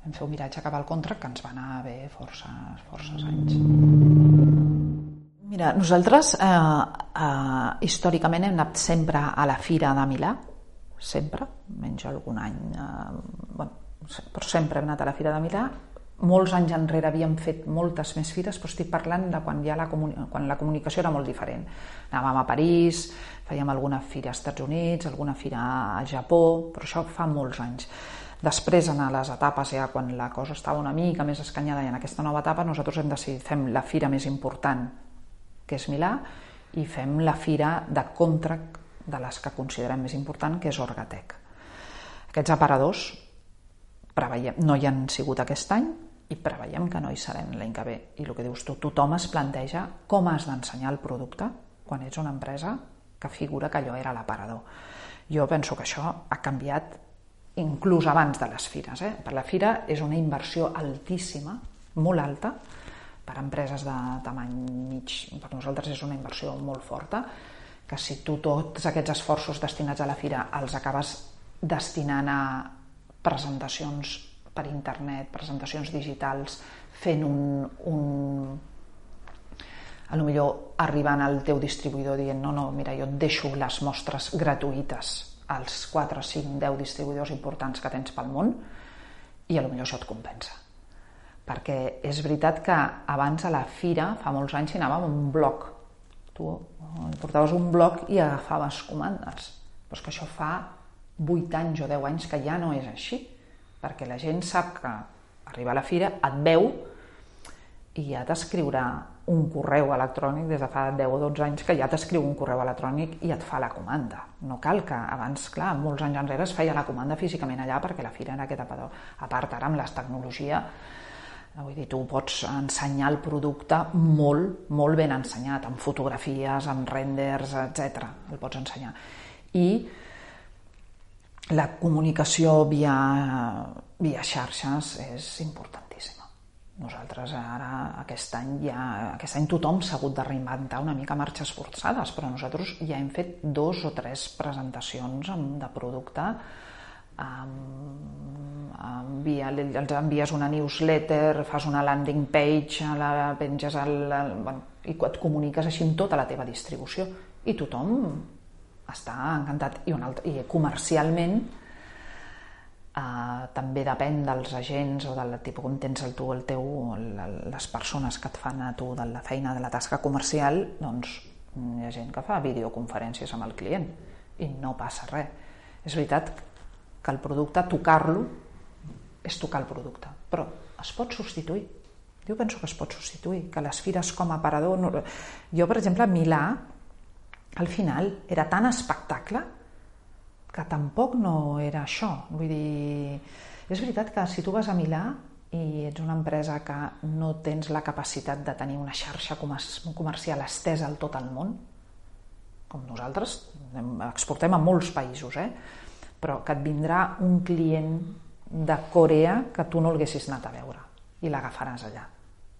Speaker 1: Vam fer un viratge cap al contract que ens va anar bé forces, forces anys. Mira, nosaltres eh, eh, històricament hem anat sempre a la Fira de Milà, sempre, menys algun any, eh, bueno, però sempre hem anat a la Fira de Milà. Molts anys enrere havíem fet moltes més fires, però estic parlant de quan, ja la, quan la comunicació era molt diferent. Anàvem a París, fèiem alguna fira als Estats Units, alguna fira al Japó, però això fa molts anys. Després, en les etapes, ja quan la cosa estava una mica més escanyada i en aquesta nova etapa, nosaltres hem decidit fem la fira més important que és Milà, i fem la fira de contract de les que considerem més important, que és Orgatec. Aquests aparadors preveiem, no hi han sigut aquest any i preveiem que no hi seran l'any que ve. I el que dius tu, tothom es planteja com has d'ensenyar el producte quan ets una empresa que figura que allò era l'aparador. Jo penso que això ha canviat inclús abans de les fires. Eh? Per la fira és una inversió altíssima, molt alta, per empreses de tamany mig, per nosaltres és una inversió molt forta, que si tu tots aquests esforços destinats a la fira els acabes destinant a presentacions per internet, presentacions digitals, fent un, un a lo millor arribant al teu distribuïdor dient no, no, mira, jo et deixo les mostres gratuïtes als 4, 5, 10 distribuïdors importants que tens pel món i a lo millor això et compensa perquè és veritat que abans a la fira, fa molts anys, hi anàvem amb un bloc. Tu portaves un bloc i agafaves comandes. Però és que això fa 8 anys o 10 anys que ja no és així, perquè la gent sap que arriba a la fira, et veu i ja t'escriurà un correu electrònic des de fa 10 o 12 anys que ja t'escriu un correu electrònic i et fa la comanda. No cal que abans, clar, molts anys enrere es feia la comanda físicament allà perquè la fira era aquest apador. A part, ara amb les tecnologia Vull dir, tu pots ensenyar el producte molt, molt ben ensenyat, amb fotografies, amb renders, etc. El pots ensenyar. I la comunicació via, via xarxes és importantíssima. Nosaltres ara, aquest any, ja, aquest any tothom s'ha hagut de reinventar una mica marxes forçades, però nosaltres ja hem fet dos o tres presentacions de producte envia, els envies una newsletter, fas una landing page, la penges al, bueno, i et comuniques així amb tota la teva distribució i tothom està encantat i, un altre, i comercialment eh, també depèn dels agents o del tipus com tens el tu, el teu, les persones que et fan a tu de la feina de la tasca comercial doncs hi ha gent que fa videoconferències amb el client i no passa res és veritat que el producte, tocar-lo, és tocar el producte. Però es pot substituir. Jo penso que es pot substituir, que les fires com a aparador... No... Jo, per exemple, a Milà, al final, era tan espectacle que tampoc no era això. Vull dir, és veritat que si tu vas a Milà i ets una empresa que no tens la capacitat de tenir una xarxa comercial estesa al tot el món, com nosaltres, exportem a molts països, eh? però que et vindrà un client de Corea que tu no l'haguessis anat a veure i l'agafaràs allà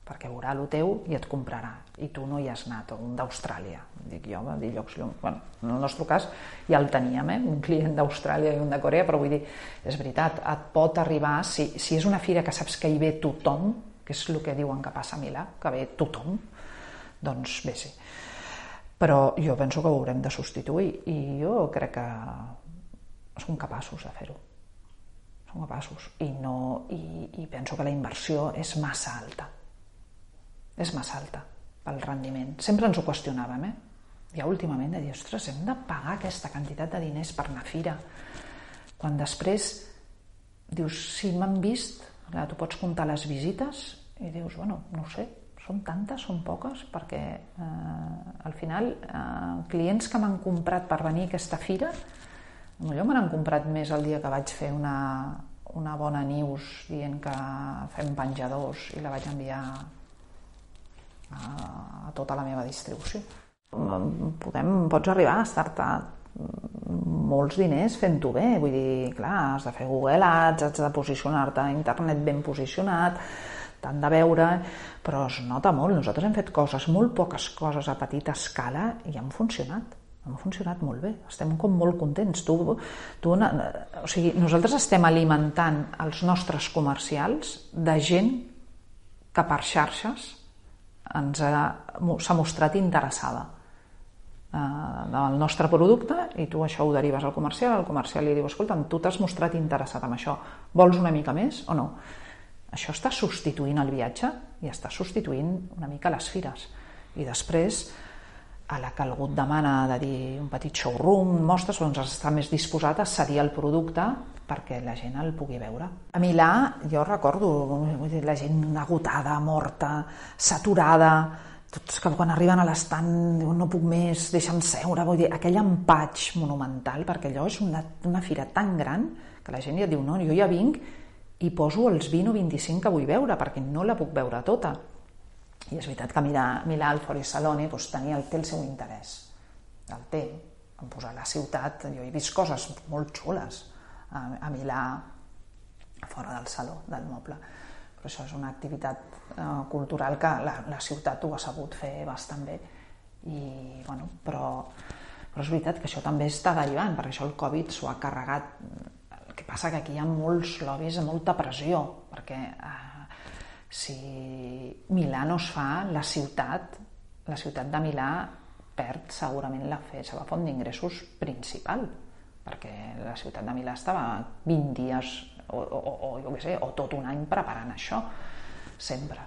Speaker 1: perquè veurà el teu i et comprarà. I tu no hi has anat, o un d'Austràlia. Dic jo, va dir llocs bueno, en el nostre cas ja el teníem, eh? un client d'Austràlia i un de Corea, però vull dir és veritat, et pot arribar si, si és una fira que saps que hi ve tothom que és el que diuen que passa a Milà, que ve tothom doncs bé, sí. Però jo penso que ho haurem de substituir i jo crec que som capaços de fer-ho. Som capaços. I, no, i, i penso que la inversió és massa alta és massa alta pel rendiment. Sempre ens ho qüestionàvem, eh? Ja últimament de dir, ostres, hem de pagar aquesta quantitat de diners per anar fira. Quan després dius, si m'han vist, clar, tu pots comptar les visites i dius, bueno, no sé, són tantes, són poques, perquè eh, al final eh, clients que m'han comprat per venir a aquesta fira, potser me n'han comprat més el dia que vaig fer una, una bona news dient que fem penjadors i la vaig enviar a, a tota la meva distribució. Podem, pots arribar a estar-te molts diners fent-ho bé, vull dir, clar, has de fer Google Ads, has de posicionar-te a internet ben posicionat, t'han de veure, però es nota molt. Nosaltres hem fet coses, molt poques coses a petita escala i han funcionat han funcionat molt bé, estem com molt contents. Tu, tu, o sigui, nosaltres estem alimentant els nostres comercials de gent que per xarxes s'ha mostrat interessada eh, del nostre producte i tu això ho derives al comercial, el comercial li diu escolta, tu t'has mostrat interessat en això, vols una mica més o no? Això està substituint el viatge i està substituint una mica les fires. I després, a la que algú et demana de dir un petit showroom, mostres, doncs està més disposat a cedir el producte perquè la gent el pugui veure. A Milà jo recordo la gent agotada, morta, saturada, tots que quan arriben a l'estant diuen no puc més, deixa'm seure, vull dir, aquell empatx monumental, perquè allò és una, una fira tan gran que la gent ja diu no, jo ja vinc i poso els 20 o 25 que vull veure perquè no la puc veure tota. I és veritat que Milà, Milà el Fori Salone doncs, tenia, té el seu interès, el té, en posar la ciutat, jo he vist coses molt xules, a, a Milà, fora del saló del moble. Però això és una activitat eh, cultural que la, la ciutat ho ha sabut fer bastant bé. I, bueno, però, però és veritat que això també està derivant, perquè això el Covid s'ho ha carregat. El que passa que aquí hi ha molts lobbies, molta pressió, perquè eh, si Milà no es fa, la ciutat, la ciutat de Milà perd segurament la, fe, la font d'ingressos principal perquè la ciutat de Milà estava 20 dies o, o, o jo què sé, o tot un any preparant això, sempre.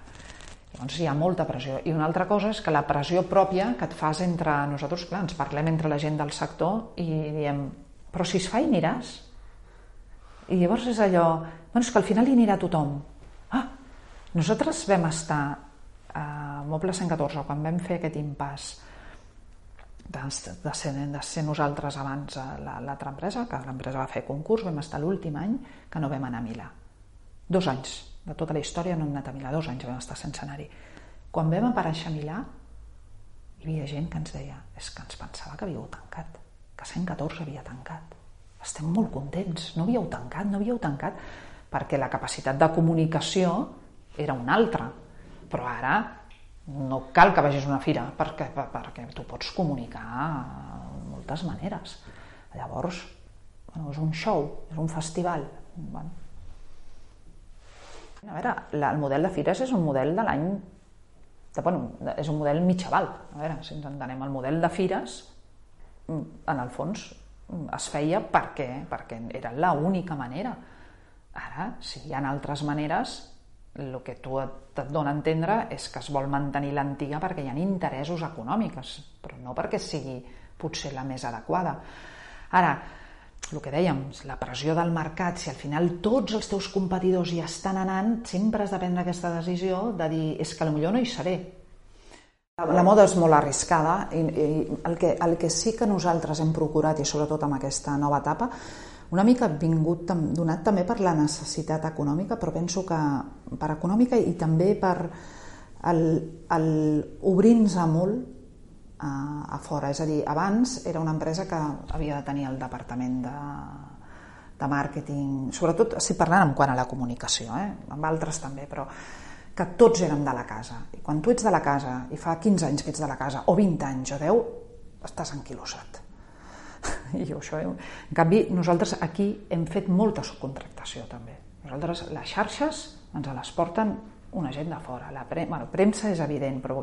Speaker 1: Llavors hi ha molta pressió. I una altra cosa és que la pressió pròpia que et fas entre nosaltres, clar, ens parlem entre la gent del sector i diem, però si es fa hi aniràs. I llavors és allò, bueno, és que al final hi anirà tothom. Nosaltres vam estar a Moble 114 quan vam fer aquest impàs de, de, ser, de ser nosaltres abans l'altra empresa, que l'empresa va fer concurs, vam estar l'últim any que no vam anar a Milà. Dos anys, de tota la història no hem anat a Milà, dos anys vam estar sense anar-hi. Quan vam aparèixer a Milà, hi havia gent que ens deia és que ens pensava que havíeu tancat, que 114 havia tancat. Estem molt contents, no havíeu tancat, no havíeu tancat, perquè la capacitat de comunicació era una altra. Però ara no cal que vagis a una fira perquè, perquè tu pots comunicar de moltes maneres. Llavors, bueno, és un show, és un festival. Bueno. A veure, la, el model de fires és un model de l'any... Bueno, és un model mitjaval. A veure, si ens entenem, el model de fires, en el fons, es feia perquè, perquè era l'única manera. Ara, si hi ha altres maneres, el que tu et, et dona a entendre és que es vol mantenir l'antiga perquè hi ha interessos econòmics, però no perquè sigui potser la més adequada. Ara, el que dèiem, la pressió del mercat, si al final tots els teus competidors hi estan anant, sempre has de prendre aquesta decisió de dir és que potser no hi seré. La moda és molt arriscada i, i el, que, el que sí que nosaltres hem procurat, i sobretot amb aquesta nova etapa, una mica vingut donat també per la necessitat econòmica, però penso que per econòmica i també per el, el obrint-nos molt a, a fora. És a dir, abans era una empresa que havia de tenir el departament de, de màrqueting, sobretot si parlant en quant a la comunicació, eh? amb altres també, però que tots érem de la casa. I quan tu ets de la casa, i fa 15 anys que ets de la casa, o 20 anys o 10, estàs enquilosat i això, en canvi, nosaltres aquí hem fet molta subcontractació també. Nosaltres les xarxes ens les porten una gent de fora. La pre bueno, premsa és evident, però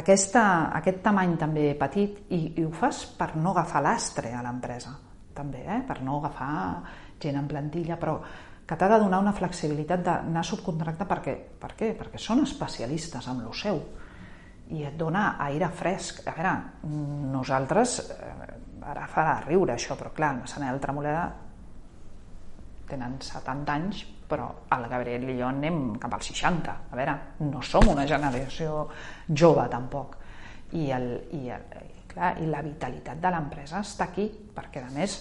Speaker 1: aquesta, aquest tamany també petit i, i ho fas per no agafar l'astre a l'empresa, també, eh? per no agafar gent en plantilla, però que t'ha de donar una flexibilitat d'anar a subcontractar perquè, per què? Perquè són especialistes en lo seu i et dona aire fresc. A veure, nosaltres eh, ara farà riure això, però clar, el Massanet i el Tremoleda tenen 70 anys, però el Gabriel i jo anem cap als 60. A veure, no som una generació jove tampoc. I, el, i, el, i, clar, i la vitalitat de l'empresa està aquí, perquè a més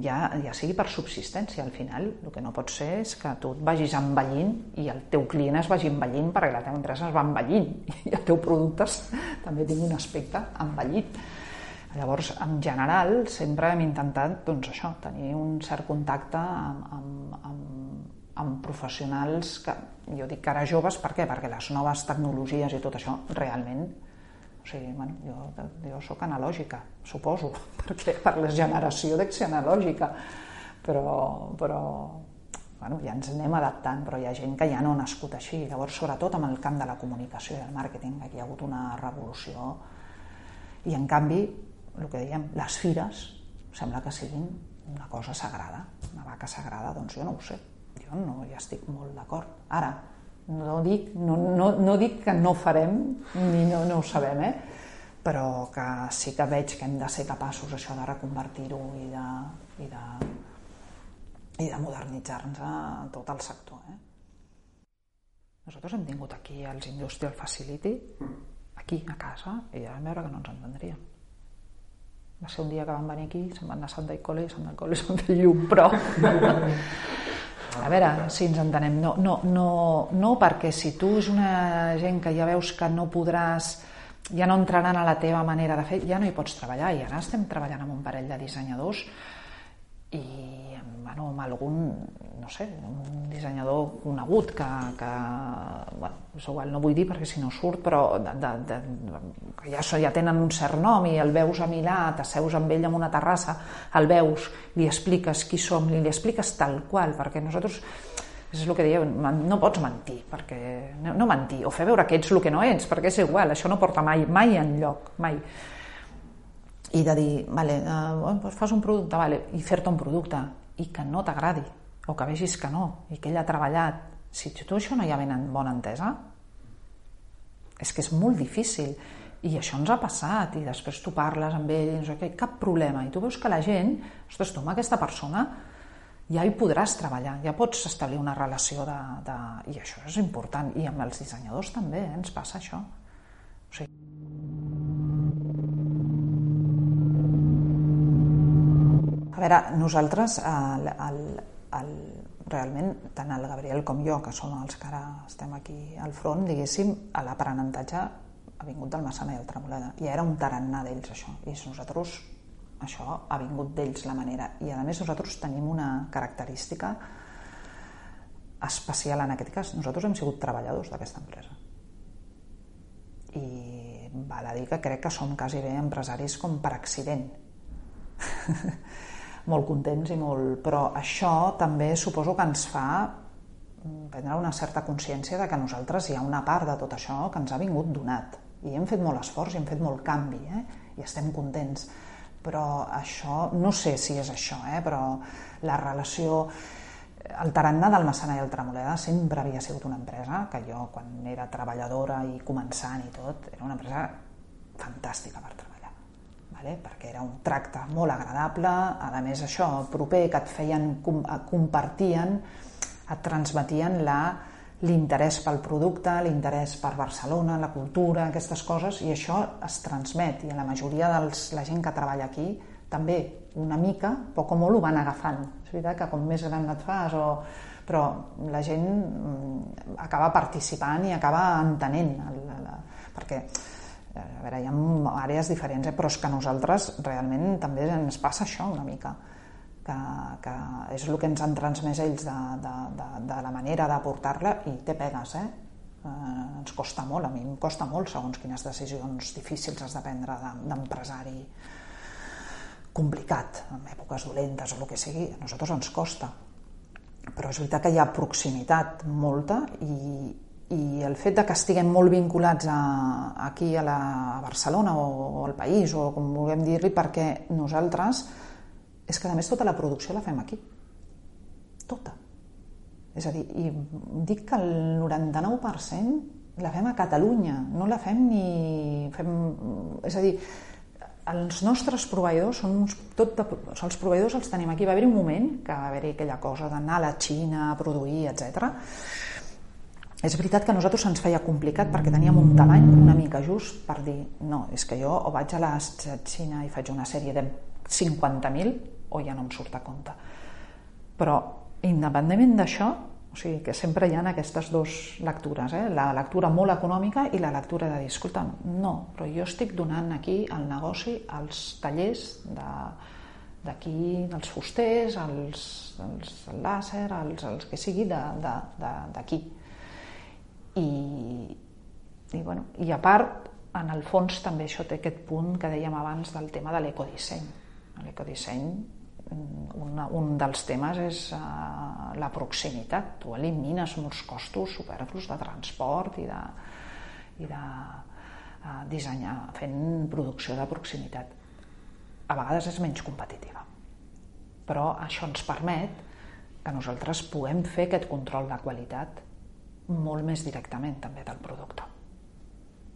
Speaker 1: ja, ja sigui per subsistència, al final el que no pot ser és que tu et vagis envellint i el teu client es vagi envellint perquè la teva empresa es va envellint i el teu producte també tingui un aspecte envellit. Llavors, en general, sempre hem intentat doncs, això, tenir un cert contacte amb, amb, amb, amb professionals que, jo dic que ara joves, per què? Perquè les noves tecnologies i tot això realment o sigui, bueno, jo, jo sóc analògica, suposo, perquè per la generació dec ser analògica, però, però bueno, ja ens anem adaptant, però hi ha gent que ja no ha nascut així. Llavors, sobretot amb el camp de la comunicació i el màrqueting, aquí hi ha hagut una revolució. I, en canvi, el que dèiem, les fires sembla que siguin una cosa sagrada, una vaca sagrada, doncs jo no ho sé, jo no hi estic molt d'acord. Ara, no dic, no, no, no dic que no farem, ni no, no ho sabem, eh? però que sí que veig que hem de ser capaços això de reconvertir-ho i de, i de, i de modernitzar-nos a tot el sector. Eh? Nosaltres hem tingut aquí els Industrial Facility, aquí a casa, i ja vam veure que no ens entendríem va ser un dia que van venir aquí, se'n van anar a Santa Icole, Santa Icole, Santa Llum, però... A veure si ens entenem. No, no, no, no perquè si tu és una gent que ja veus que no podràs ja no entraran a la teva manera de fer, ja no hi pots treballar. I ara estem treballant amb un parell de dissenyadors i bueno, amb algun, no sé, un dissenyador conegut que, que bueno, és igual, no vull dir perquè si no surt, però de, de, de, ja, ja tenen un cert nom i el veus a Milà, t'asseus amb ell en una terrassa, el veus, li expliques qui som, li, li expliques tal qual, perquè nosaltres és el que dieu, no pots mentir, perquè no, no mentir, o fer veure que ets el que no ets, perquè és igual, això no porta mai, mai en lloc, mai. I de dir, vale, doncs fas un producte, vale, i fer-te un producte, i que no t'agradi, o que vegis que no, i que ell ha treballat, si tu això no hi ha ben bona entesa, és que és molt difícil. I això ens ha passat, i després tu parles amb ell, i no sé què, cap problema. I tu veus que la gent, ostres, tu amb aquesta persona ja hi podràs treballar, ja pots establir una relació de... de... I això és important. I amb els dissenyadors també, eh? ens passa això. O sigui, A veure, nosaltres, el, el, el, realment, tant el Gabriel com jo, que som els que ara estem aquí al front, diguéssim, l'aprenentatge ha vingut del Massana i el Tremoleda. I era un tarannà d'ells, això. I nosaltres, això ha vingut d'ells la manera. I a més nosaltres tenim una característica especial en aquest cas. Nosaltres hem sigut treballadors d'aquesta empresa. I val a dir que crec que som quasi bé empresaris com per accident. molt contents i molt... Però això també suposo que ens fa prendre una certa consciència de que nosaltres hi ha una part de tot això que ens ha vingut donat. I hem fet molt esforç i hem fet molt canvi, eh? i estem contents. Però això, no sé si és això, eh? però la relació el tarannà del Massana i el Tremoleda sempre havia sigut una empresa que jo, quan era treballadora i començant i tot, era una empresa fantàstica per treballar. Vale? perquè era un tracte molt agradable, a més això, proper, que et feien, compartien, et transmetien la l'interès pel producte, l'interès per Barcelona, la cultura, aquestes coses, i això es transmet, i a la majoria de la gent que treballa aquí també una mica, poc o molt ho van agafant. És veritat que com més gran et fas, o... però la gent mm, acaba participant i acaba entenent, el, la, perquè a veure, hi ha àrees diferents, eh? però és que a nosaltres realment també ens passa això una mica que, que és el que ens han transmès ells de, de, de, de la manera d'aportar-la i té pegues, eh? eh? ens costa molt, a mi em costa molt segons quines decisions difícils has de prendre d'empresari complicat, en èpoques dolentes o el que sigui, a nosaltres ens costa però és veritat que hi ha proximitat molta i, i el fet de que estiguem molt vinculats a, aquí a, la, a Barcelona o, o al país o com vulguem dir-li perquè nosaltres és que a més tota la producció la fem aquí. Tota. És a dir, i dic que el 99% la fem a Catalunya, no la fem ni... Fem, és a dir, els nostres proveïdors són uns, tot de, els proveïdors els tenim aquí. Va haver un moment que va haver aquella cosa d'anar a la Xina a produir, etc. És veritat que a nosaltres ens feia complicat perquè teníem un tamany una mica just per dir no, és que jo o vaig a la Xina i faig una sèrie de 50.000 o ja no em surt a compte. Però, independentment d'això, o sigui que sempre hi ha aquestes dues lectures, eh? la lectura molt econòmica i la lectura de dir, escolta, no, però jo estic donant aquí el negoci als tallers de, d'aquí, dels fusters, els, els el làser, els, els que sigui d'aquí. I, i, bueno, I a part, en el fons també això té aquest punt que dèiem abans del tema de l'ecodisseny. L'ecodisseny un, un dels temes és uh, la proximitat. Tu elimines molts costos superflus de transport i de, i de uh, dissenyar, fent producció de proximitat. A vegades és menys competitiva. Però això ens permet que nosaltres puguem fer aquest control de qualitat molt més directament també del producte.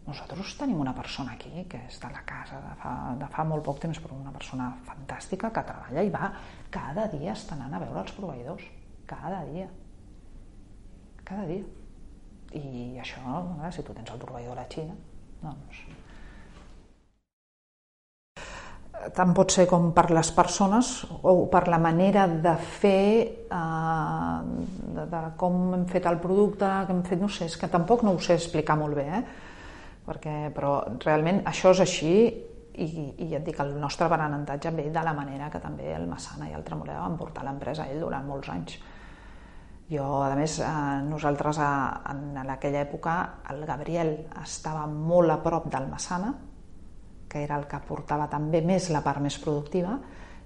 Speaker 1: Nosaltres tenim una persona aquí que és de la casa de fa, de fa molt poc temps, però una persona fantàstica que treballa i va cada dia està anant a veure els proveïdors. Cada dia. Cada dia. I això, si tu tens el proveïdor a la Xina, doncs tant pot ser com per les persones o per la manera de fer eh, de, de com hem fet el producte que hem fet, no sé, és que tampoc no ho sé explicar molt bé eh? perquè, però realment això és així i, i et dic, el nostre aprenentatge ve de la manera que també el Massana i el Tremoleda van portar l'empresa ell durant molts anys. Jo, a més, eh, nosaltres a, en aquella època, el Gabriel estava molt a prop del Massana, que era el que portava també més la part més productiva,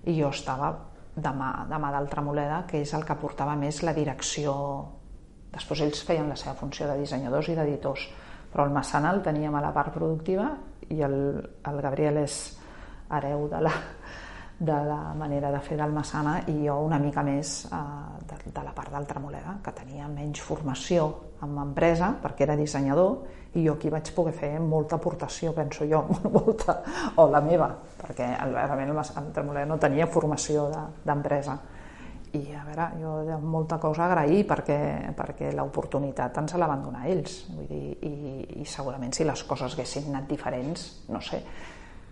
Speaker 1: i jo estava de mà, de mà del Tremoleda, que és el que portava més la direcció. Després ells feien la seva funció de dissenyadors i d'editors, però el Massana el teníem a la part productiva i el, el Gabriel és hereu de la, de la manera de fer del Massana i jo una mica més eh, de, de la part del Tremoleda, que tenia menys formació en empresa perquè era dissenyador i jo aquí vaig poder fer molta aportació, penso jo, molta, o la meva, perquè realment el, Tremoleda no tenia formació d'empresa. De, i a veure, jo he molta cosa agrair perquè, perquè l'oportunitat ens la van donar ells. Vull dir, i, i segurament si les coses haguessin anat diferents no sé,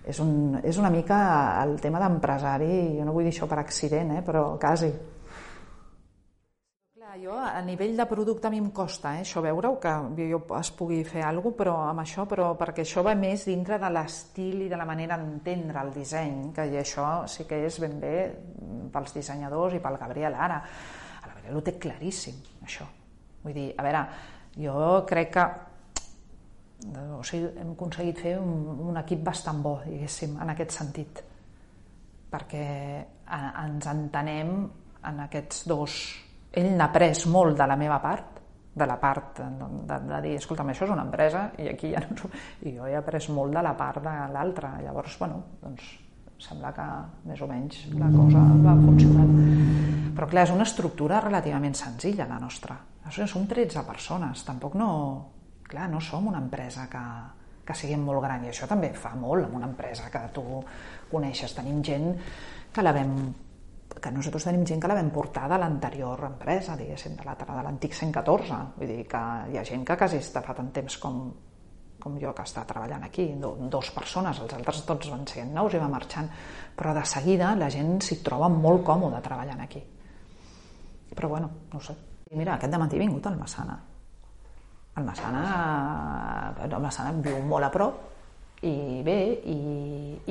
Speaker 1: és, un, és una mica el tema d'empresari jo no vull dir això per accident, eh, però quasi jo a nivell de producte a mi em costa eh, això veure-ho, que jo es pugui fer alguna cosa però amb això, però perquè això va més dintre de l'estil i de la manera d'entendre el disseny, que això sí que és ben bé pels dissenyadors i pel Gabriel ara. El Gabriel ho té claríssim, això. Vull dir, a veure, jo crec que o sigui, hem aconseguit fer un, un equip bastant bo, diguéssim, en aquest sentit, perquè ens entenem en aquests dos ell n'ha pres molt de la meva part, de la part de, de, de dir, escolta'm, això és una empresa i aquí ja no... I jo he après molt de la part de l'altra. Llavors, bueno, doncs sembla que més o menys la cosa va funcionant. Però clar, és una estructura relativament senzilla, la nostra. Som 13 persones, tampoc no... Clar, no som una empresa que, que siguin molt gran i això també fa molt en una empresa que tu coneixes. Tenim gent que la vam que nosaltres tenim gent que la vam portar de l'anterior empresa, diguéssim, de l'antic 114. Vull dir que hi ha gent que quasi està fa tant temps com, com jo que està treballant aquí, dos persones, els altres tots van ser nous i va marxant, però de seguida la gent s'hi troba molt còmode treballant aquí. Però bueno, no sé. I mira, aquest matí he vingut al Massana. El Massana, el Massana viu molt a prop, i bé, i,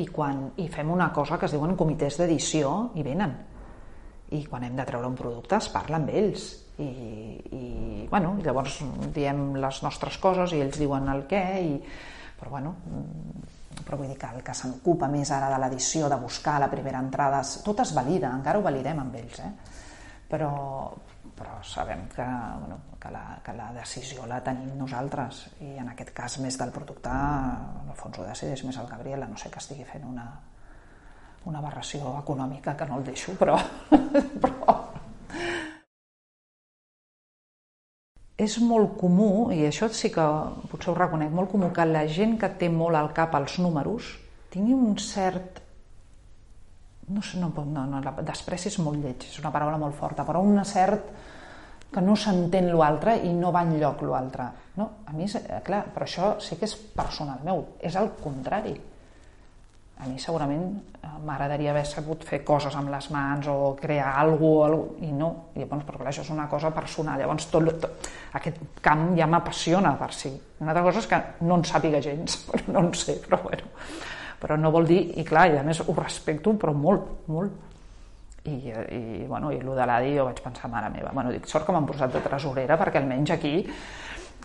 Speaker 1: i, quan, i fem una cosa que es diuen comitès d'edició i venen i quan hem de treure un producte es parla amb ells i, i bueno, llavors diem les nostres coses i ells diuen el què i, però bueno mm, però vull dir que el que se n'ocupa més ara de l'edició, de buscar la primera entrada tot es valida, encara ho validem amb ells eh? però, però sabem que, bueno, que, la, que la decisió la tenim nosaltres. I en aquest cas més del producte en el fons ho decideix més el Gabriel no sé que estigui fent una, una aberració econòmica que no el deixo però, però és molt comú, i això sí que potser ho reconec, molt comú que la gent que té molt al cap els números tingui un cert no sé, no, no, no despreci és molt lleig, és una paraula molt forta, però un cert que no s'entén l'altre i no va enlloc l'altre. No, a mi, eh, clar, però això sí que és personal meu, és el contrari. A mi segurament eh, m'agradaria haver sabut fer coses amb les mans o crear alguna cosa, i no. I llavors, però clar, això és una cosa personal. Llavors, tot, tot aquest camp ja m'apassiona per si. Una altra cosa és que no en sàpiga gens, però no en sé, però bueno però no vol dir, i clar, i a més ho respecto, però molt, molt. I, i, bueno, i el de l'ADI jo vaig pensar, mare meva, bueno, dic, sort que m'han posat de tresorera, perquè almenys aquí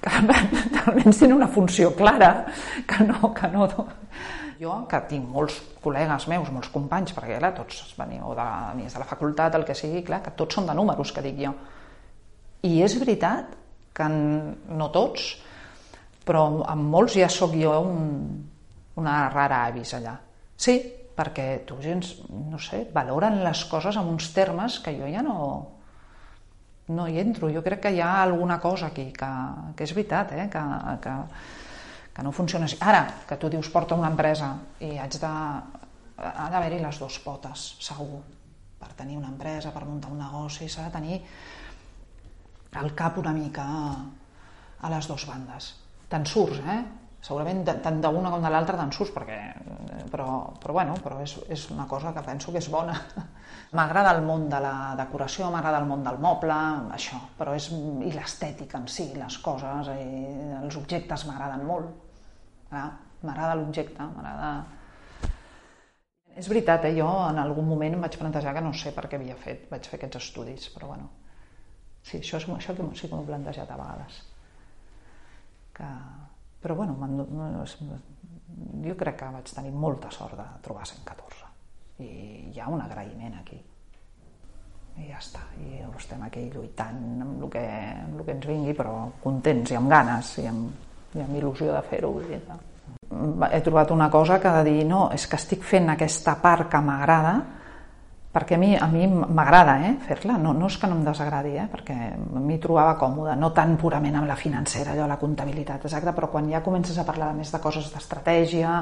Speaker 1: almenys tenen una funció clara, que no, que no... Jo, que tinc molts col·legues meus, molts companys, perquè clar, tots veniu de, de la facultat, el que sigui, clar, que tots són de números, que dic jo. I és veritat que no tots, però amb molts ja sóc jo un, una rara avis allà. Sí, perquè tu gens, no sé, valoren les coses amb uns termes que jo ja no, no hi entro. Jo crec que hi ha alguna cosa aquí que, que és veritat, eh? que, que, que no funciona així. Ara, que tu dius porta una empresa i haig de... ha d'haver-hi les dues potes, segur. Per tenir una empresa, per muntar un negoci, s'ha de tenir el cap una mica a les dues bandes. Te'n surts, eh? Segurament tant d'una com de l'altra te'n surts, perquè, però, però, bueno, però és, és una cosa que penso que és bona. m'agrada el món de la decoració, m'agrada el món del moble, això, però és, i l'estètica en si, les coses, i els objectes m'agraden molt. M'agrada l'objecte, m'agrada... És veritat, eh? jo en algun moment em vaig plantejar que no sé per què havia fet, vaig fer aquests estudis, però bueno, sí, això, és, això sí que m'ho he plantejat a vegades. Que, però bueno, jo crec que vaig tenir molta sort de trobar 114 i hi ha un agraïment aquí i ja està, i estem aquí lluitant amb el que, amb el que ens vingui, però contents i amb ganes i amb, i amb il·lusió de fer-ho. He trobat una cosa que de dir, no, és que estic fent aquesta part que m'agrada, perquè a mi a mi m'agrada eh, fer-la, no, no és que no em desagradi, eh, perquè m'hi trobava còmoda, no tan purament amb la financera, allò, la comptabilitat, exacte, però quan ja comences a parlar més de coses d'estratègia,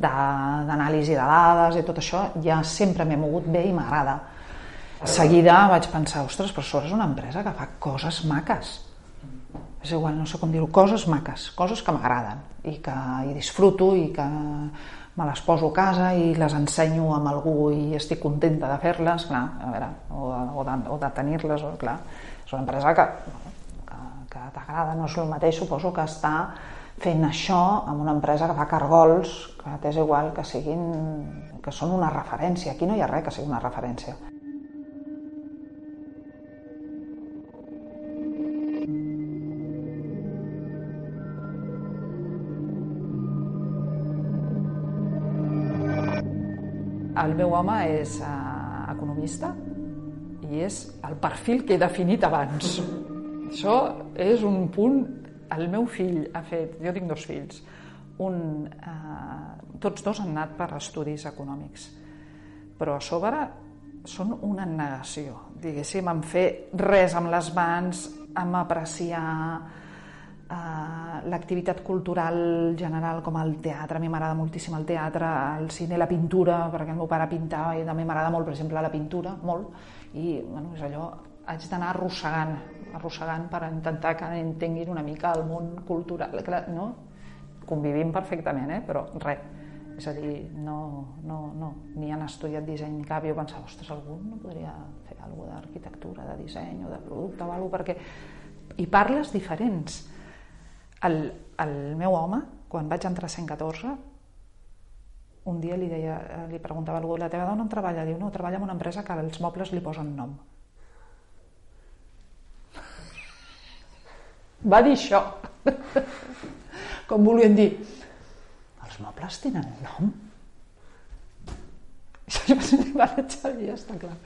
Speaker 1: d'anàlisi de, de dades i tot això, ja sempre m'he mogut bé i m'agrada. Seguida vaig pensar, ostres, però això és una empresa que fa coses maques. És igual, no sé com dir-ho, coses maques, coses que m'agraden i que hi disfruto i que me les poso a casa i les ensenyo amb algú i estic contenta de fer-les, clar, a veure, o de, o de, o de tenir-les, clar, és una empresa que, que, que t'agrada, no és el mateix, suposo que està fent això amb una empresa que fa cargols, que t'és igual que siguin, que són una referència, aquí no hi ha res que sigui una referència. El meu home és uh, economista i és el perfil que he definit abans. Això és un punt... El meu fill ha fet... Jo tinc dos fills. Un, uh, tots dos han anat per estudis econòmics. Però a sobre són una negació. Diguéssim, en fer res amb les mans, amb apreciar Uh, l'activitat cultural general com el teatre, a mi m'agrada moltíssim el teatre, el cine, la pintura, perquè el meu pare pintava i també m'agrada molt, per exemple, la pintura, molt, i bueno, és allò, haig d'anar arrossegant, arrossegant per intentar que entenguin una mica el món cultural, no? Convivim perfectament, eh? però res, és a dir, no, no, no, ni han estudiat disseny ni cap, jo pensava, ostres, algú no podria fer alguna d'arquitectura, de disseny o de producte o alguna perquè... I parles diferents el, el meu home, quan vaig entrar a 114, un dia li, deia, li preguntava a algú, la teva dona on treballa? Diu, no, treballa en una empresa que els mobles li posen nom. Va dir això. Com volien dir, els mobles tenen nom? I va dir, ja està clar.